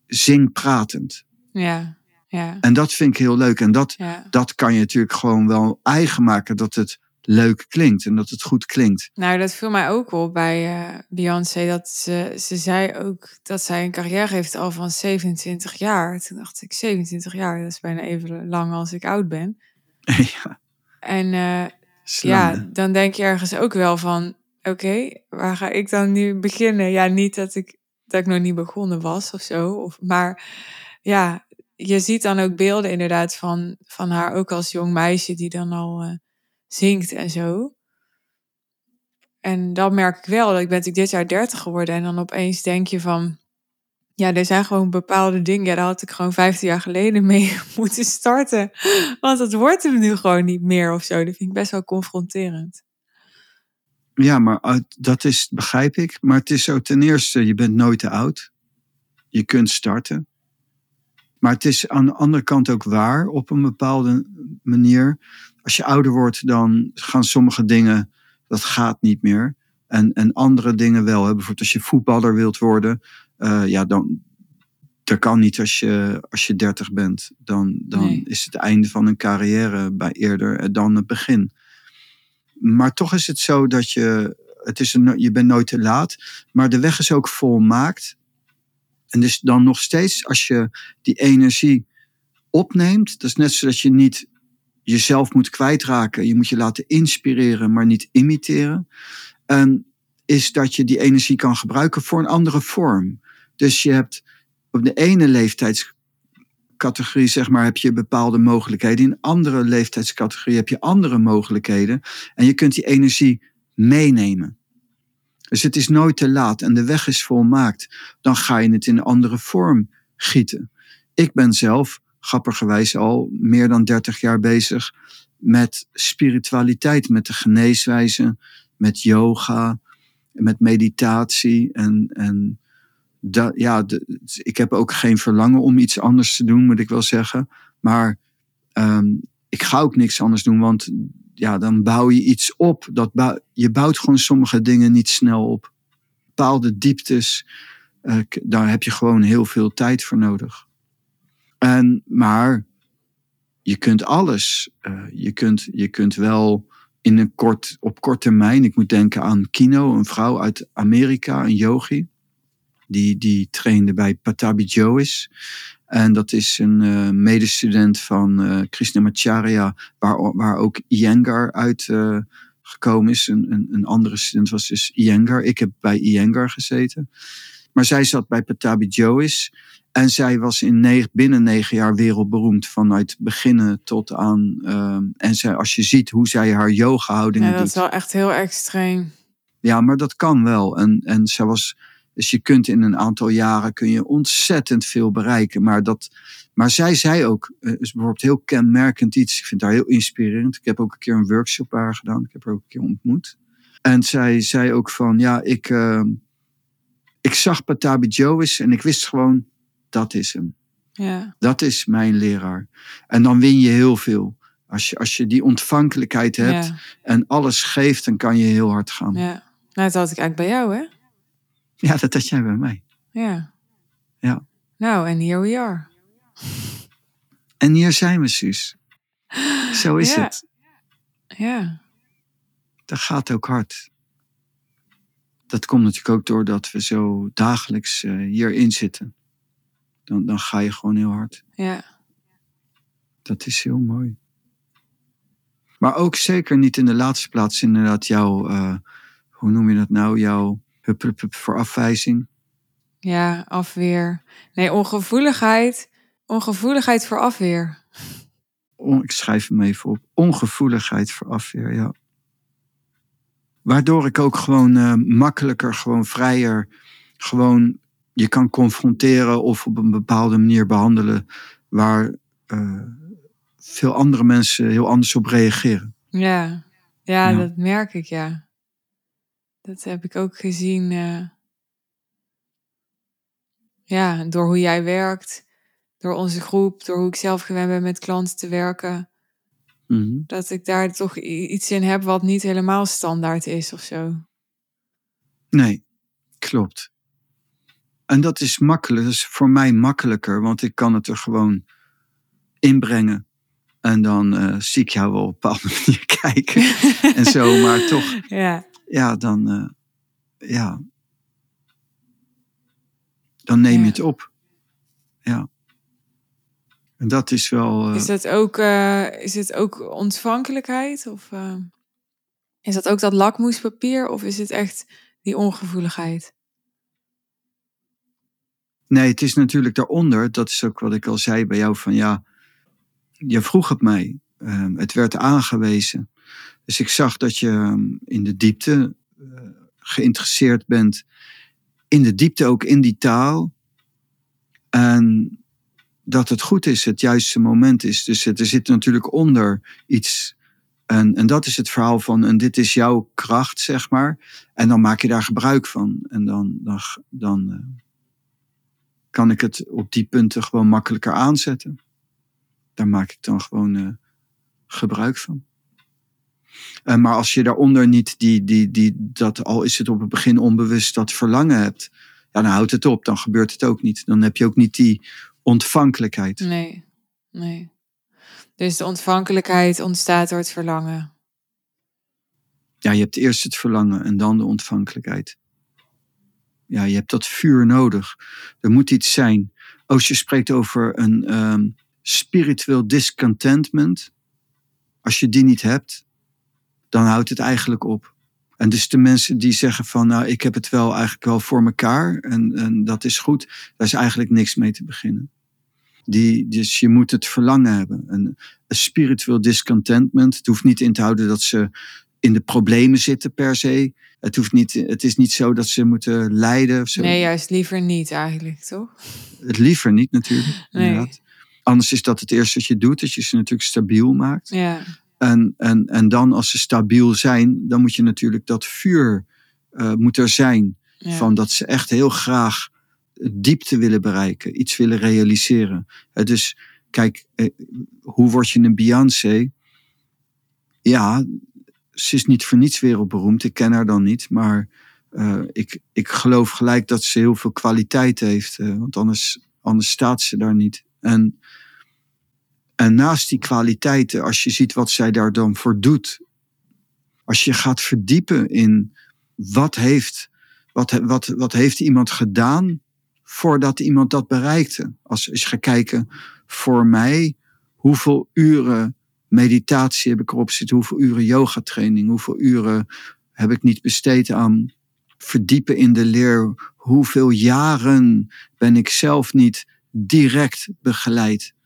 [SPEAKER 1] zing pratend.
[SPEAKER 2] Ja, ja.
[SPEAKER 1] En dat vind ik heel leuk. En dat,
[SPEAKER 2] ja.
[SPEAKER 1] dat kan je natuurlijk gewoon wel eigen maken. Dat het leuk klinkt en dat het goed klinkt.
[SPEAKER 2] Nou, dat viel mij ook op bij uh, Beyoncé. Dat ze, ze zei ook dat zij een carrière heeft al van 27 jaar. Toen dacht ik, 27 jaar, dat is bijna even lang als ik oud ben.
[SPEAKER 1] ja.
[SPEAKER 2] En uh, ja, dan denk je ergens ook wel van, oké, waar ga ik dan nu beginnen? Ja, niet dat ik, dat ik nog niet begonnen was of zo. Of, maar ja, je ziet dan ook beelden inderdaad van, van haar ook als jong meisje die dan al uh, zingt en zo. En dan merk ik wel, dat ik ben dit jaar 30 geworden en dan opeens denk je van, ja, er zijn gewoon bepaalde dingen, ja, daar had ik gewoon 15 jaar geleden mee moeten starten. Want het wordt er nu gewoon niet meer of zo. Dat vind ik best wel confronterend.
[SPEAKER 1] Ja, maar dat is, begrijp ik. Maar het is zo, ten eerste, je bent nooit te oud. Je kunt starten. Maar het is aan de andere kant ook waar op een bepaalde manier. Als je ouder wordt, dan gaan sommige dingen, dat gaat niet meer. En, en andere dingen wel. Hè. Bijvoorbeeld als je voetballer wilt worden, uh, ja, dan, dat kan niet als je, als je 30 bent. Dan, dan is het einde van een carrière bij eerder dan het begin. Maar toch is het zo dat je, het is een, je bent nooit te laat, maar de weg is ook volmaakt. En dus dan nog steeds, als je die energie opneemt, dat is net zoals je niet jezelf moet kwijtraken. Je moet je laten inspireren, maar niet imiteren. En is dat je die energie kan gebruiken voor een andere vorm. Dus je hebt op de ene leeftijdscategorie, zeg maar, heb je bepaalde mogelijkheden. In andere leeftijdscategorie heb je andere mogelijkheden. En je kunt die energie meenemen. Dus het is nooit te laat en de weg is volmaakt. Dan ga je het in een andere vorm gieten. Ik ben zelf, grappigerwijs, al meer dan 30 jaar bezig met spiritualiteit, met de geneeswijze, met yoga, met meditatie. En, en dat, ja, ik heb ook geen verlangen om iets anders te doen, moet ik wel zeggen. Maar um, ik ga ook niks anders doen, want ja, dan bouw je iets op. Dat je bouwt gewoon sommige dingen niet snel op. Bepaalde dieptes, uh, daar heb je gewoon heel veel tijd voor nodig. En, maar je kunt alles. Uh, je, kunt, je kunt wel in een kort, op kort termijn, ik moet denken aan Kino, een vrouw uit Amerika, een yogi. Die, die trainde bij Patabi Jois. En dat is een uh, medestudent van uh, Krishnamacharya, waar, waar ook Iyengar uit uh, gekomen is. Een, een, een, andere student was dus Iyengar. Ik heb bij Iyengar gezeten. Maar zij zat bij Patabi Jois. En zij was in negen, binnen negen jaar wereldberoemd vanuit beginnen tot aan. Uh, en zij, als je ziet hoe zij haar yoga-houdingen
[SPEAKER 2] doet. Ja,
[SPEAKER 1] dat
[SPEAKER 2] is wel echt heel extreem.
[SPEAKER 1] Ja, maar dat kan wel. En, en zij was. Dus je kunt in een aantal jaren kun je ontzettend veel bereiken. Maar, dat, maar zij zei ook, uh, is bijvoorbeeld heel kenmerkend iets. Ik vind haar heel inspirerend. Ik heb ook een keer een workshop bij haar gedaan. Ik heb haar ook een keer ontmoet. En zij zei ook van, ja, ik, uh, ik zag Patabi Jois en ik wist gewoon, dat is hem.
[SPEAKER 2] Ja.
[SPEAKER 1] Dat is mijn leraar. En dan win je heel veel. Als je, als je die ontvankelijkheid hebt
[SPEAKER 2] Ja.
[SPEAKER 1] en alles geeft, dan kan je heel hard gaan. Ja,
[SPEAKER 2] Ja. Nou, dat had ik eigenlijk bij jou, hè?
[SPEAKER 1] Dat had jij bij mij.
[SPEAKER 2] Ja.
[SPEAKER 1] Ja.
[SPEAKER 2] Nou, en here we are.
[SPEAKER 1] En hier zijn we, Suus. Zo is
[SPEAKER 2] Ja.
[SPEAKER 1] het.
[SPEAKER 2] Ja.
[SPEAKER 1] Dat gaat ook hard. Dat komt natuurlijk ook doordat we zo dagelijks eh, hierin zitten. Dan, dan ga je gewoon heel hard.
[SPEAKER 2] Ja.
[SPEAKER 1] Dat is heel mooi. Maar ook zeker niet in de laatste plaats inderdaad jouw, eh, hoe noem je dat nou, jouw hup, hup, hup voor afwijzing.
[SPEAKER 2] Ja, afweer. Nee, ongevoeligheid. Ongevoeligheid voor afweer.
[SPEAKER 1] On- ik schrijf hem even op. Ongevoeligheid voor afweer, ja. Waardoor ik ook gewoon eh, makkelijker, gewoon vrijer, gewoon je kan confronteren of op een bepaalde manier behandelen waar eh, veel andere mensen heel anders op reageren.
[SPEAKER 2] Ja. Ja,
[SPEAKER 1] Ja.
[SPEAKER 2] dat merk ik, ja. Dat heb ik ook gezien. eh, ja, door hoe jij werkt. Door onze groep. Door hoe ik zelf gewend ben met klanten te werken.
[SPEAKER 1] Mhm.
[SPEAKER 2] Dat ik daar toch iets in heb wat niet helemaal standaard is of zo.
[SPEAKER 1] Nee, klopt. En dat is makkelijk, dat is voor mij makkelijker, want ik kan het er gewoon inbrengen. En dan eh, zie ik jou wel op een bepaalde manier kijken. en zo, maar toch,
[SPEAKER 2] Ja,
[SPEAKER 1] ja, dan, eh, ja. Dan neem
[SPEAKER 2] Ja.
[SPEAKER 1] je het op. Ja. En dat is wel. eh,
[SPEAKER 2] is het ook, eh, is het ook ontvankelijkheid? Of is dat ook dat lakmoespapier? Of is het echt die ongevoeligheid?
[SPEAKER 1] Nee, het is natuurlijk daaronder. Dat is ook wat ik al zei bij jou. Van ja, je vroeg het mij. Ehm, het werd aangewezen. Dus ik zag dat je ehm, in de diepte eh, geïnteresseerd bent. In de diepte ook in die taal. En dat het goed is, het juiste moment is. Dus er zit natuurlijk onder iets. En, en dat is het verhaal van, en dit is jouw kracht, zeg maar. En dan maak je daar gebruik van. En dan, dan, dan eh, kan ik het op die punten gewoon makkelijker aanzetten. Daar maak ik dan gewoon eh, gebruik van. Eh, maar als je daaronder niet die, die, die, dat al is het op het begin onbewust dat verlangen hebt, ja, dan houdt het op. Dan gebeurt het ook niet. Dan heb je ook niet die ontvankelijkheid.
[SPEAKER 2] Nee, nee. Dus de ontvankelijkheid ontstaat door het verlangen.
[SPEAKER 1] Ja, je hebt eerst het verlangen en dan de ontvankelijkheid. Ja, je hebt dat vuur nodig. Er moet iets zijn. Als je spreekt over een ehm, spiritueel discontentment, als je die niet hebt, dan houdt het eigenlijk op. En dus de mensen die zeggen van, nou, ik heb het wel eigenlijk wel voor mekaar en, en dat is goed, daar is eigenlijk niks mee te beginnen. Die, dus je moet het verlangen hebben. Een, spiritueel discontentment, het hoeft niet in te houden dat ze in de problemen zitten per se. Het, hoeft niet, het is niet zo dat ze moeten lijden. Of zo.
[SPEAKER 2] Nee, juist liever niet eigenlijk, toch?
[SPEAKER 1] Het liever niet natuurlijk.
[SPEAKER 2] Nee.
[SPEAKER 1] Anders is dat het eerste wat je doet, dat je ze natuurlijk stabiel maakt.
[SPEAKER 2] Ja,
[SPEAKER 1] En, en, en dan als ze stabiel zijn, dan moet je natuurlijk dat vuur eh, moet er zijn.
[SPEAKER 2] ja.
[SPEAKER 1] Van dat ze echt heel graag diepte willen bereiken, iets willen realiseren. Eh, dus kijk, eh, hoe word je een Beyoncé? Ja, ze is niet voor niets wereldberoemd. Ik ken haar dan niet, maar ik, ik geloof gelijk dat ze heel veel kwaliteit heeft. want anders, anders staat ze daar niet. En, en naast die kwaliteiten, als je ziet wat zij daar dan voor doet. Als je gaat verdiepen in wat heeft, wat, wat, wat heeft iemand gedaan voordat iemand dat bereikte. Als, als je gaat kijken, voor mij, hoeveel uren meditatie heb ik erop zitten, hoeveel uren yogatraining, hoeveel uren heb ik niet besteed aan verdiepen in de leer, hoeveel jaren ben ik zelf niet direct begeleid.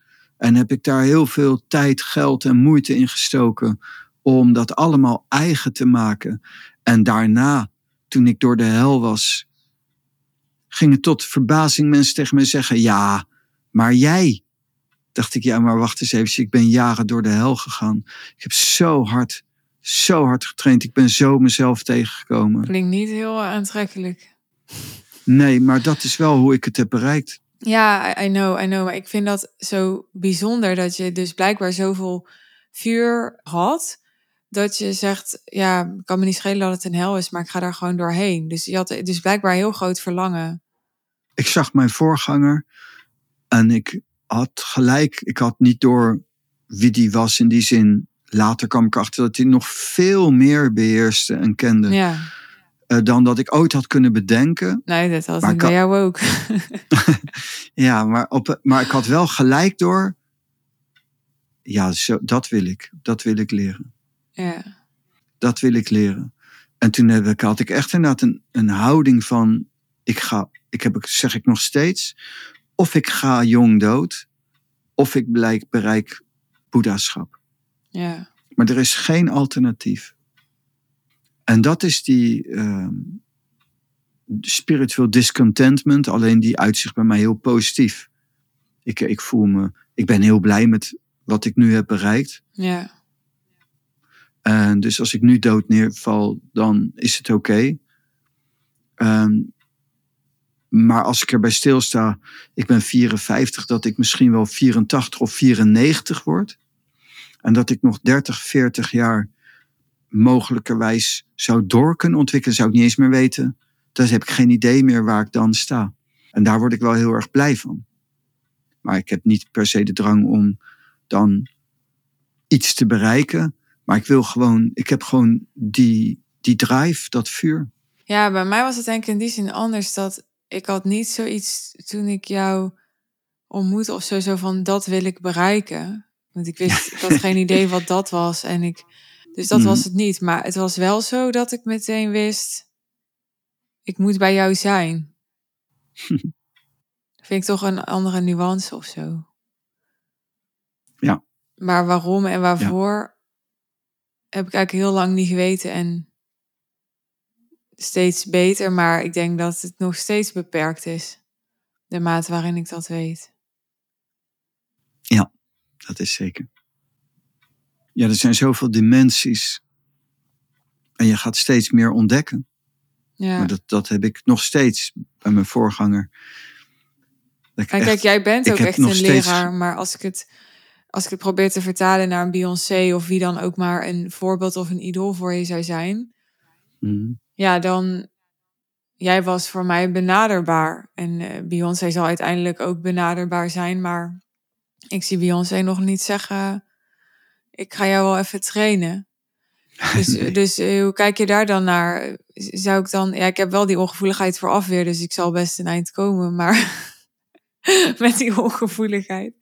[SPEAKER 1] En heb ik daar heel veel tijd, geld en moeite in gestoken om dat allemaal eigen te maken. En daarna, toen ik door de hel was, gingen tot verbazing mensen tegen me zeggen: Ja, maar jij. Dacht ik, ja, maar wacht eens even. Ik ben jaren door de hel gegaan. Ik heb zo hard, zo hard getraind. Ik ben zo mezelf tegengekomen.
[SPEAKER 2] klinkt niet heel aantrekkelijk.
[SPEAKER 1] Nee, maar dat is wel hoe ik het heb bereikt.
[SPEAKER 2] Ja, I know, I know. Maar ik vind dat zo bijzonder dat je dus blijkbaar zoveel vuur had. Dat je zegt, ja, het kan me niet schelen dat het een hel is, maar ik ga daar gewoon doorheen. Dus je had dus blijkbaar heel groot verlangen.
[SPEAKER 1] Ik zag mijn voorganger en ik had gelijk, ik had niet door wie die was in die zin. Later kwam ik achter dat hij nog veel meer beheerste en kende
[SPEAKER 2] Ja,
[SPEAKER 1] eh, dan dat ik ooit had kunnen bedenken.
[SPEAKER 2] nee, dat had ik bij jou ook.
[SPEAKER 1] Ja, maar, op, maar ik had wel gelijk door. Ja, zo, dat wil ik. Dat wil ik leren.
[SPEAKER 2] ja,
[SPEAKER 1] Dat wil ik leren. En toen heb ik, had ik echt inderdaad een, een houding van: ik ga, ik heb, zeg ik nog steeds, of ik ga jong dood, of ik bereik, bereik boeddhaschap.
[SPEAKER 2] ja,
[SPEAKER 1] Maar er is geen alternatief. En dat is die ehm spiritual discontentment, alleen die uitzicht bij mij heel positief. Ik, ik voel me, ik ben heel blij met wat ik nu heb bereikt.
[SPEAKER 2] ja,
[SPEAKER 1] En dus als ik nu dood neerval, dan is het oké. Ehm, maar als ik erbij stilsta, ik ben 54, dat ik misschien wel 84 of 94 word. En dat ik nog 30, 40 jaar mogelijkerwijs zou door kunnen ontwikkelen, zou ik niet eens meer weten. Dan heb ik geen idee meer waar ik dan sta. En daar word ik wel heel erg blij van. Maar ik heb niet per se de drang om dan iets te bereiken. Maar ik wil gewoon, ik heb gewoon die, die drive, dat vuur.
[SPEAKER 2] Ja, bij mij was het denk ik in die zin anders. Dat ik had niet zoiets toen ik jou ontmoette of zo, zo van dat wil ik bereiken. Want ik wist, ik had geen idee wat dat was. En ik, dus dat was
[SPEAKER 1] Mhm.
[SPEAKER 2] het niet. Maar het was wel zo dat ik meteen wist, ik moet bij jou zijn. Vind ik toch een andere nuance of zo.
[SPEAKER 1] Ja.
[SPEAKER 2] Maar waarom en waarvoor heb ik eigenlijk heel lang niet geweten. En steeds beter, maar ik denk dat het nog steeds beperkt is. De mate waarin ik dat weet.
[SPEAKER 1] Dat is zeker. Ja, er zijn zoveel dimensies. En je gaat steeds meer ontdekken.
[SPEAKER 2] Ja.
[SPEAKER 1] Maar dat, dat heb ik nog steeds bij mijn voorganger.
[SPEAKER 2] En kijk,
[SPEAKER 1] echt-
[SPEAKER 2] jij bent ook echt een
[SPEAKER 1] steeds-
[SPEAKER 2] leraar, maar als ik het als ik het probeer te vertalen naar een Beyoncé of wie dan ook maar een voorbeeld of een idool voor je zou zijn,
[SPEAKER 1] Mhm.
[SPEAKER 2] ja, dan jij was voor mij benaderbaar en eh, Beyoncé zal uiteindelijk ook benaderbaar zijn, maar ik zie Beyoncé nog niet zeggen, ik ga jou wel even trainen. Dus,
[SPEAKER 1] Nee.
[SPEAKER 2] dus eh, hoe kijk je daar dan naar? Zou ik dan, ja, ik heb wel die ongevoeligheid voor afweer, dus ik zal best een eind komen, maar met die ongevoeligheid.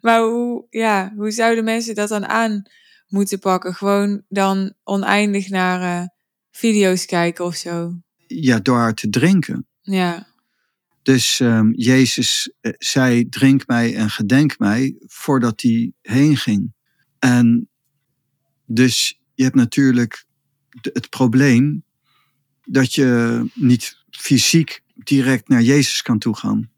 [SPEAKER 2] Maar hoe, ja, hoe zouden mensen dat dan aan moeten pakken? Gewoon dan oneindig naar eh, video's kijken of zo.
[SPEAKER 1] Ja, door haar te drinken.
[SPEAKER 2] Ja,
[SPEAKER 1] Dus ehm, Jezus eh, zei, drink mij en gedenk mij, voordat hij heen ging. En dus je hebt natuurlijk het probleem dat je niet fysiek direct naar Jezus kan toegaan.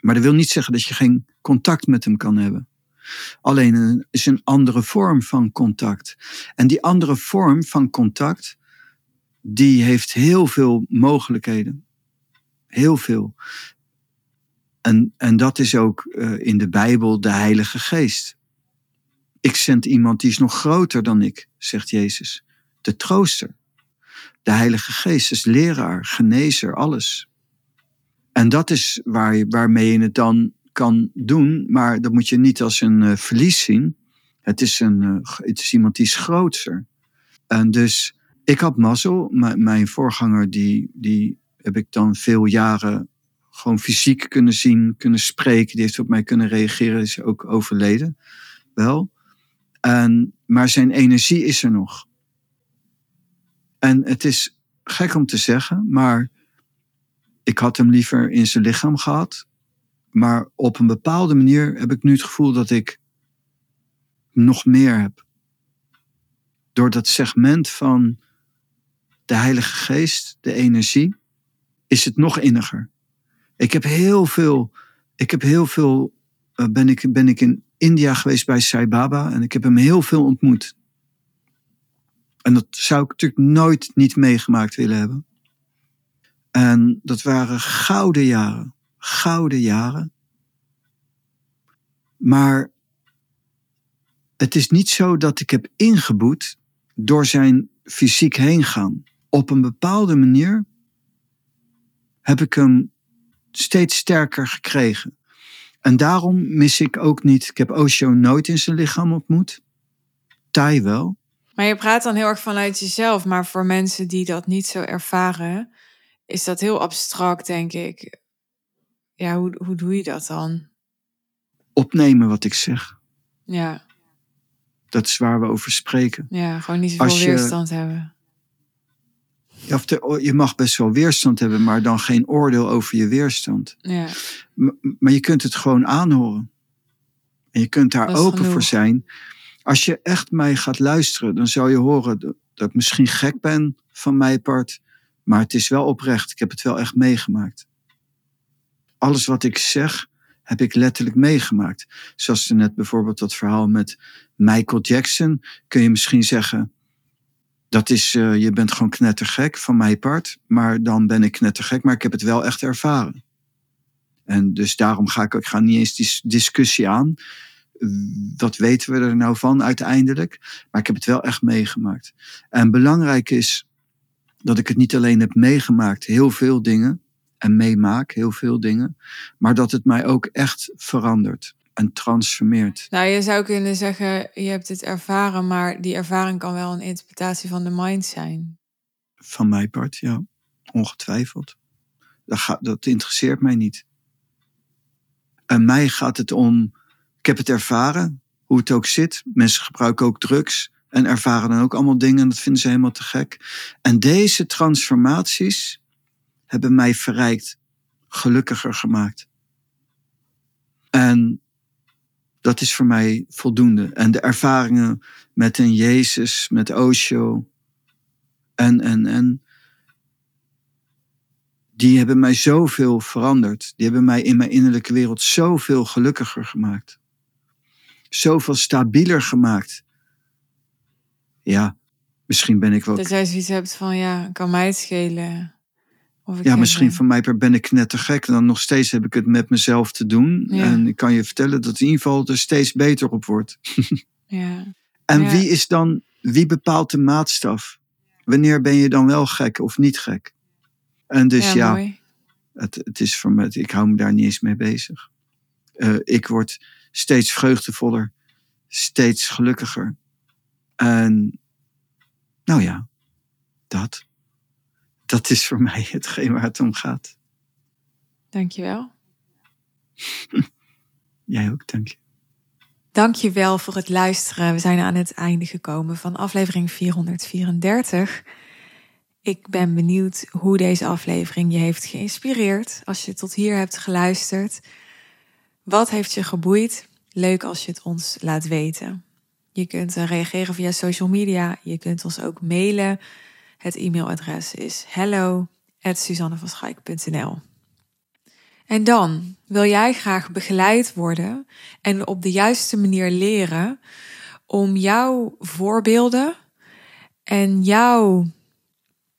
[SPEAKER 1] Maar dat wil niet zeggen dat je geen contact met hem kan hebben. Alleen het is een andere vorm van contact. En die andere vorm van contact, die heeft heel veel mogelijkheden. Heel veel. En, en dat is ook eh, in de Bijbel de Heilige Geest. Ik zend iemand die is nog groter dan ik, zegt Jezus. De trooster. De Heilige Geest is leraar, genezer, alles. En dat is waar je, waarmee je het dan kan doen, maar dat moet je niet als een eh, verlies zien. Het is, een, eh, het is iemand die is grootser. En dus, ik had mazzel. Mijn voorganger, die, die heb ik dan veel jaren gewoon fysiek kunnen zien, kunnen spreken. Die heeft op mij kunnen reageren, is ook overleden. Wel. Maar zijn energie is er nog. En het is gek om te zeggen, maar ik had hem liever in zijn lichaam gehad. Maar op een bepaalde manier heb ik nu het gevoel dat ik nog meer heb. Door dat segment van de Heilige Geest, de energie, is het nog inniger. Ik heb heel veel, ik heb heel veel, eh, ben, ik, ben ik in India geweest bij Sai Baba en ik heb hem heel veel ontmoet. En dat zou ik natuurlijk nooit niet meegemaakt willen hebben. En dat waren gouden jaren. Gouden jaren. Maar het is niet zo dat ik heb ingeboet door zijn fysiek heen gaan. Op een bepaalde manier heb ik hem steeds sterker gekregen. En daarom mis ik ook niet. Ik heb Osho nooit in zijn lichaam ontmoet. Tai wel.
[SPEAKER 2] maar je praat dan heel erg vanuit jezelf, maar voor mensen die dat niet zo ervaren, is dat heel abstract, denk ik. Ja, hoe, hoe doe je dat dan?
[SPEAKER 1] Opnemen wat ik zeg.
[SPEAKER 2] Ja,
[SPEAKER 1] Dat is waar we over spreken.
[SPEAKER 2] ja gewoon niet zoveel
[SPEAKER 1] je-
[SPEAKER 2] weerstand hebben.
[SPEAKER 1] Of de- je mag best wel weerstand hebben, maar dan geen oordeel over je weerstand.
[SPEAKER 2] Ja,
[SPEAKER 1] Maar je kunt het gewoon aanhoren. En je kunt daar open
[SPEAKER 2] genoeg.
[SPEAKER 1] voor zijn. Als je echt mij gaat luisteren, dan zou je horen dat, dat ik misschien gek ben van mijn part. Maar het is wel oprecht. Ik heb het wel echt meegemaakt. Alles wat ik zeg, heb ik letterlijk meegemaakt. Zoals net bijvoorbeeld dat verhaal met Michael Jackson. Kun je misschien zeggen, dat is, eh, je bent gewoon knettergek van mijn part. Maar dan ben ik knettergek, maar ik heb het wel echt ervaren. En dus daarom ga ik, ik ga niet eens die discussie aan. Wat weten we er nou van uiteindelijk? Maar ik heb het wel echt meegemaakt. En belangrijk is dat ik het niet alleen heb meegemaakt, heel veel dingen. En meemaak, heel veel dingen. Maar dat het mij ook echt verandert. En transformeert.
[SPEAKER 2] Nou, je zou kunnen zeggen, je hebt het ervaren, maar die ervaring kan wel een interpretatie van de mind zijn.
[SPEAKER 1] Van mijn part, ja. Ongetwijfeld. Dat, gaat, dat interesseert mij niet. En mij gaat het om, ik heb het ervaren, hoe het ook zit. Mensen gebruiken ook drugs en ervaren dan ook allemaal dingen en dat vinden ze helemaal te gek. En deze transformaties hebben mij verrijkt, gelukkiger gemaakt. En dat is voor mij voldoende. En de ervaringen met een Jezus, met Osho en, en, en, die hebben mij zoveel veranderd. Die hebben mij in mijn innerlijke wereld zoveel gelukkiger gemaakt. Zoveel stabieler gemaakt. Ja, misschien ben ik wel.
[SPEAKER 2] Dat jij zoiets hebt van, ja, kan mij het schelen. Of ik
[SPEAKER 1] Ja, misschien
[SPEAKER 2] eh,
[SPEAKER 1] van mij ben ik knettergek. En dan nog steeds heb ik het met mezelf te doen.
[SPEAKER 2] Ja.
[SPEAKER 1] En ik kan je vertellen dat in ieder geval er steeds beter op wordt.
[SPEAKER 2] Ja,
[SPEAKER 1] En
[SPEAKER 2] Ja.
[SPEAKER 1] wie is dan, wie bepaalt de maatstaf? Wanneer ben je dan wel gek of niet gek? En dus
[SPEAKER 2] ja,
[SPEAKER 1] het, het is voor me, ik hou me daar niet eens mee bezig. Eh, ik word steeds vreugdevoller, steeds gelukkiger. En nou ja, dat. Dat is voor mij hetgeen waar het om gaat.
[SPEAKER 2] Dankjewel.
[SPEAKER 1] Jij ook, dank je.
[SPEAKER 2] Dankjewel voor het luisteren. We zijn aan het einde gekomen van aflevering 434. Ik ben benieuwd hoe deze aflevering je heeft geïnspireerd. Als je tot hier hebt geluisterd. Wat heeft je geboeid? Leuk als je het ons laat weten. Je kunt eh, reageren via social media. Je kunt ons ook mailen. Het e-mailadres is hello@suzannevanschaik.nl. En dan wil jij graag begeleid worden en op de juiste manier leren om jouw voorbeelden en jouw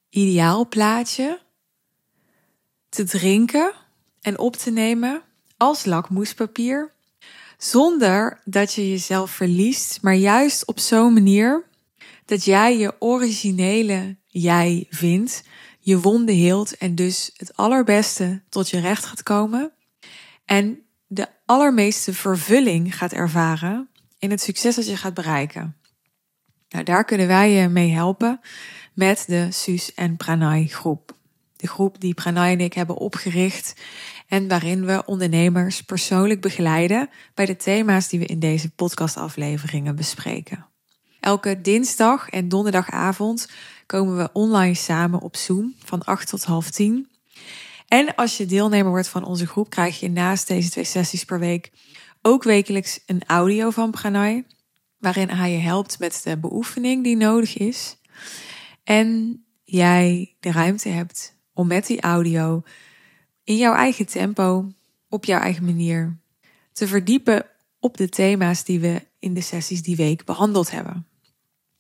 [SPEAKER 2] ideaalplaatje te drinken en op te nemen als lakmoespapier, zonder dat je jezelf verliest, maar juist op zo'n manier dat jij je originele jij vindt, je wonden heelt en dus het allerbeste tot je recht gaat komen en de allermeeste vervulling gaat ervaren in het succes dat je gaat bereiken. Nou, daar kunnen wij je mee helpen met de Suus en Pranay groep. De groep die Pranay en ik hebben opgericht en waarin we ondernemers persoonlijk begeleiden bij de thema's die we in deze podcastafleveringen bespreken. Elke dinsdag en donderdagavond komen we online samen op Zoom van 8 tot half 10. En als je deelnemer wordt van onze groep, krijg je naast deze twee sessies per week ook wekelijks een audio van Pranay, waarin hij je helpt met de beoefening die nodig is. En jij de ruimte hebt om met die audio in jouw eigen tempo, op jouw eigen manier, te verdiepen op de thema's die we in de sessies die week behandeld hebben.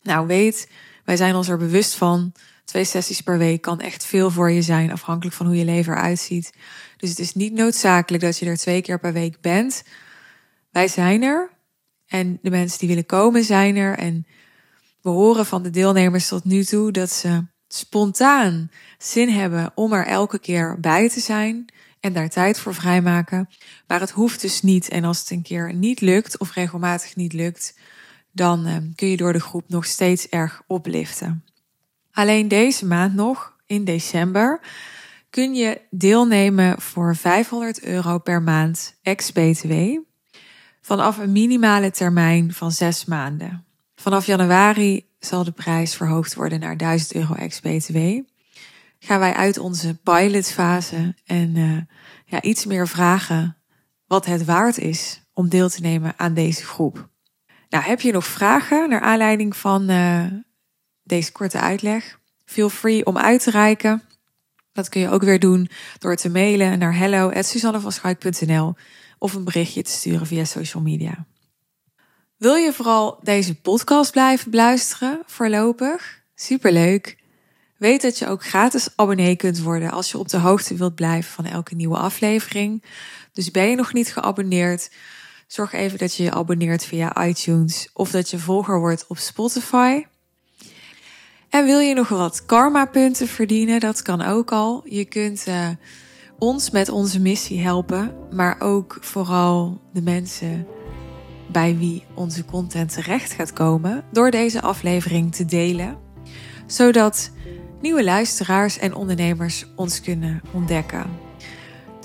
[SPEAKER 2] Nou, weet, wij zijn ons er bewust van. Twee sessies per week kan echt veel voor je zijn, afhankelijk van hoe je leven eruit ziet. Dus het is niet noodzakelijk dat je er twee keer per week bent. Wij zijn er en de mensen die willen komen zijn er. En we horen van de deelnemers tot nu toe dat ze spontaan zin hebben om er elke keer bij te zijn en daar tijd voor vrijmaken. Maar het hoeft dus niet. En als het een keer niet lukt of regelmatig niet lukt, dan eh, kun je door de groep nog steeds erg opliften. Alleen deze maand nog, in december, kun je deelnemen voor 500 euro per maand ex-BTW. Vanaf een minimale termijn van zes maanden. Vanaf januari zal de prijs verhoogd worden naar 1000 euro ex-BTW. Gaan wij uit onze pilotfase en eh, ja, iets meer vragen wat het waard is om deel te nemen aan deze groep. Nou, heb je nog vragen naar aanleiding van eh, deze korte uitleg? Feel free om uit te reiken. Dat kun je ook weer doen door te mailen naar hello@suzannevanschuik.nl of een berichtje te sturen via social media. Wil je vooral deze podcast blijven beluisteren voorlopig? Superleuk! Weet dat je ook gratis abonnee kunt worden als je op de hoogte wilt blijven van elke nieuwe aflevering. Dus ben je nog niet geabonneerd? Zorg even dat je je abonneert via iTunes of dat je volger wordt op Spotify. En wil je nog wat karma punten verdienen? Dat kan ook al. Je kunt eh, ons met onze missie helpen, maar ook vooral de mensen bij wie onze content terecht gaat komen door deze aflevering te delen, zodat nieuwe luisteraars en ondernemers ons kunnen ontdekken.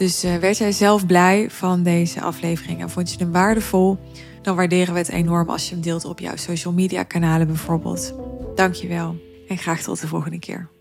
[SPEAKER 2] Dus uh, werd jij zelf blij van deze aflevering en vond je hem waardevol? Dan waarderen we het enorm als je hem deelt op jouw social media kanalen bijvoorbeeld. Dankjewel en graag tot de volgende keer.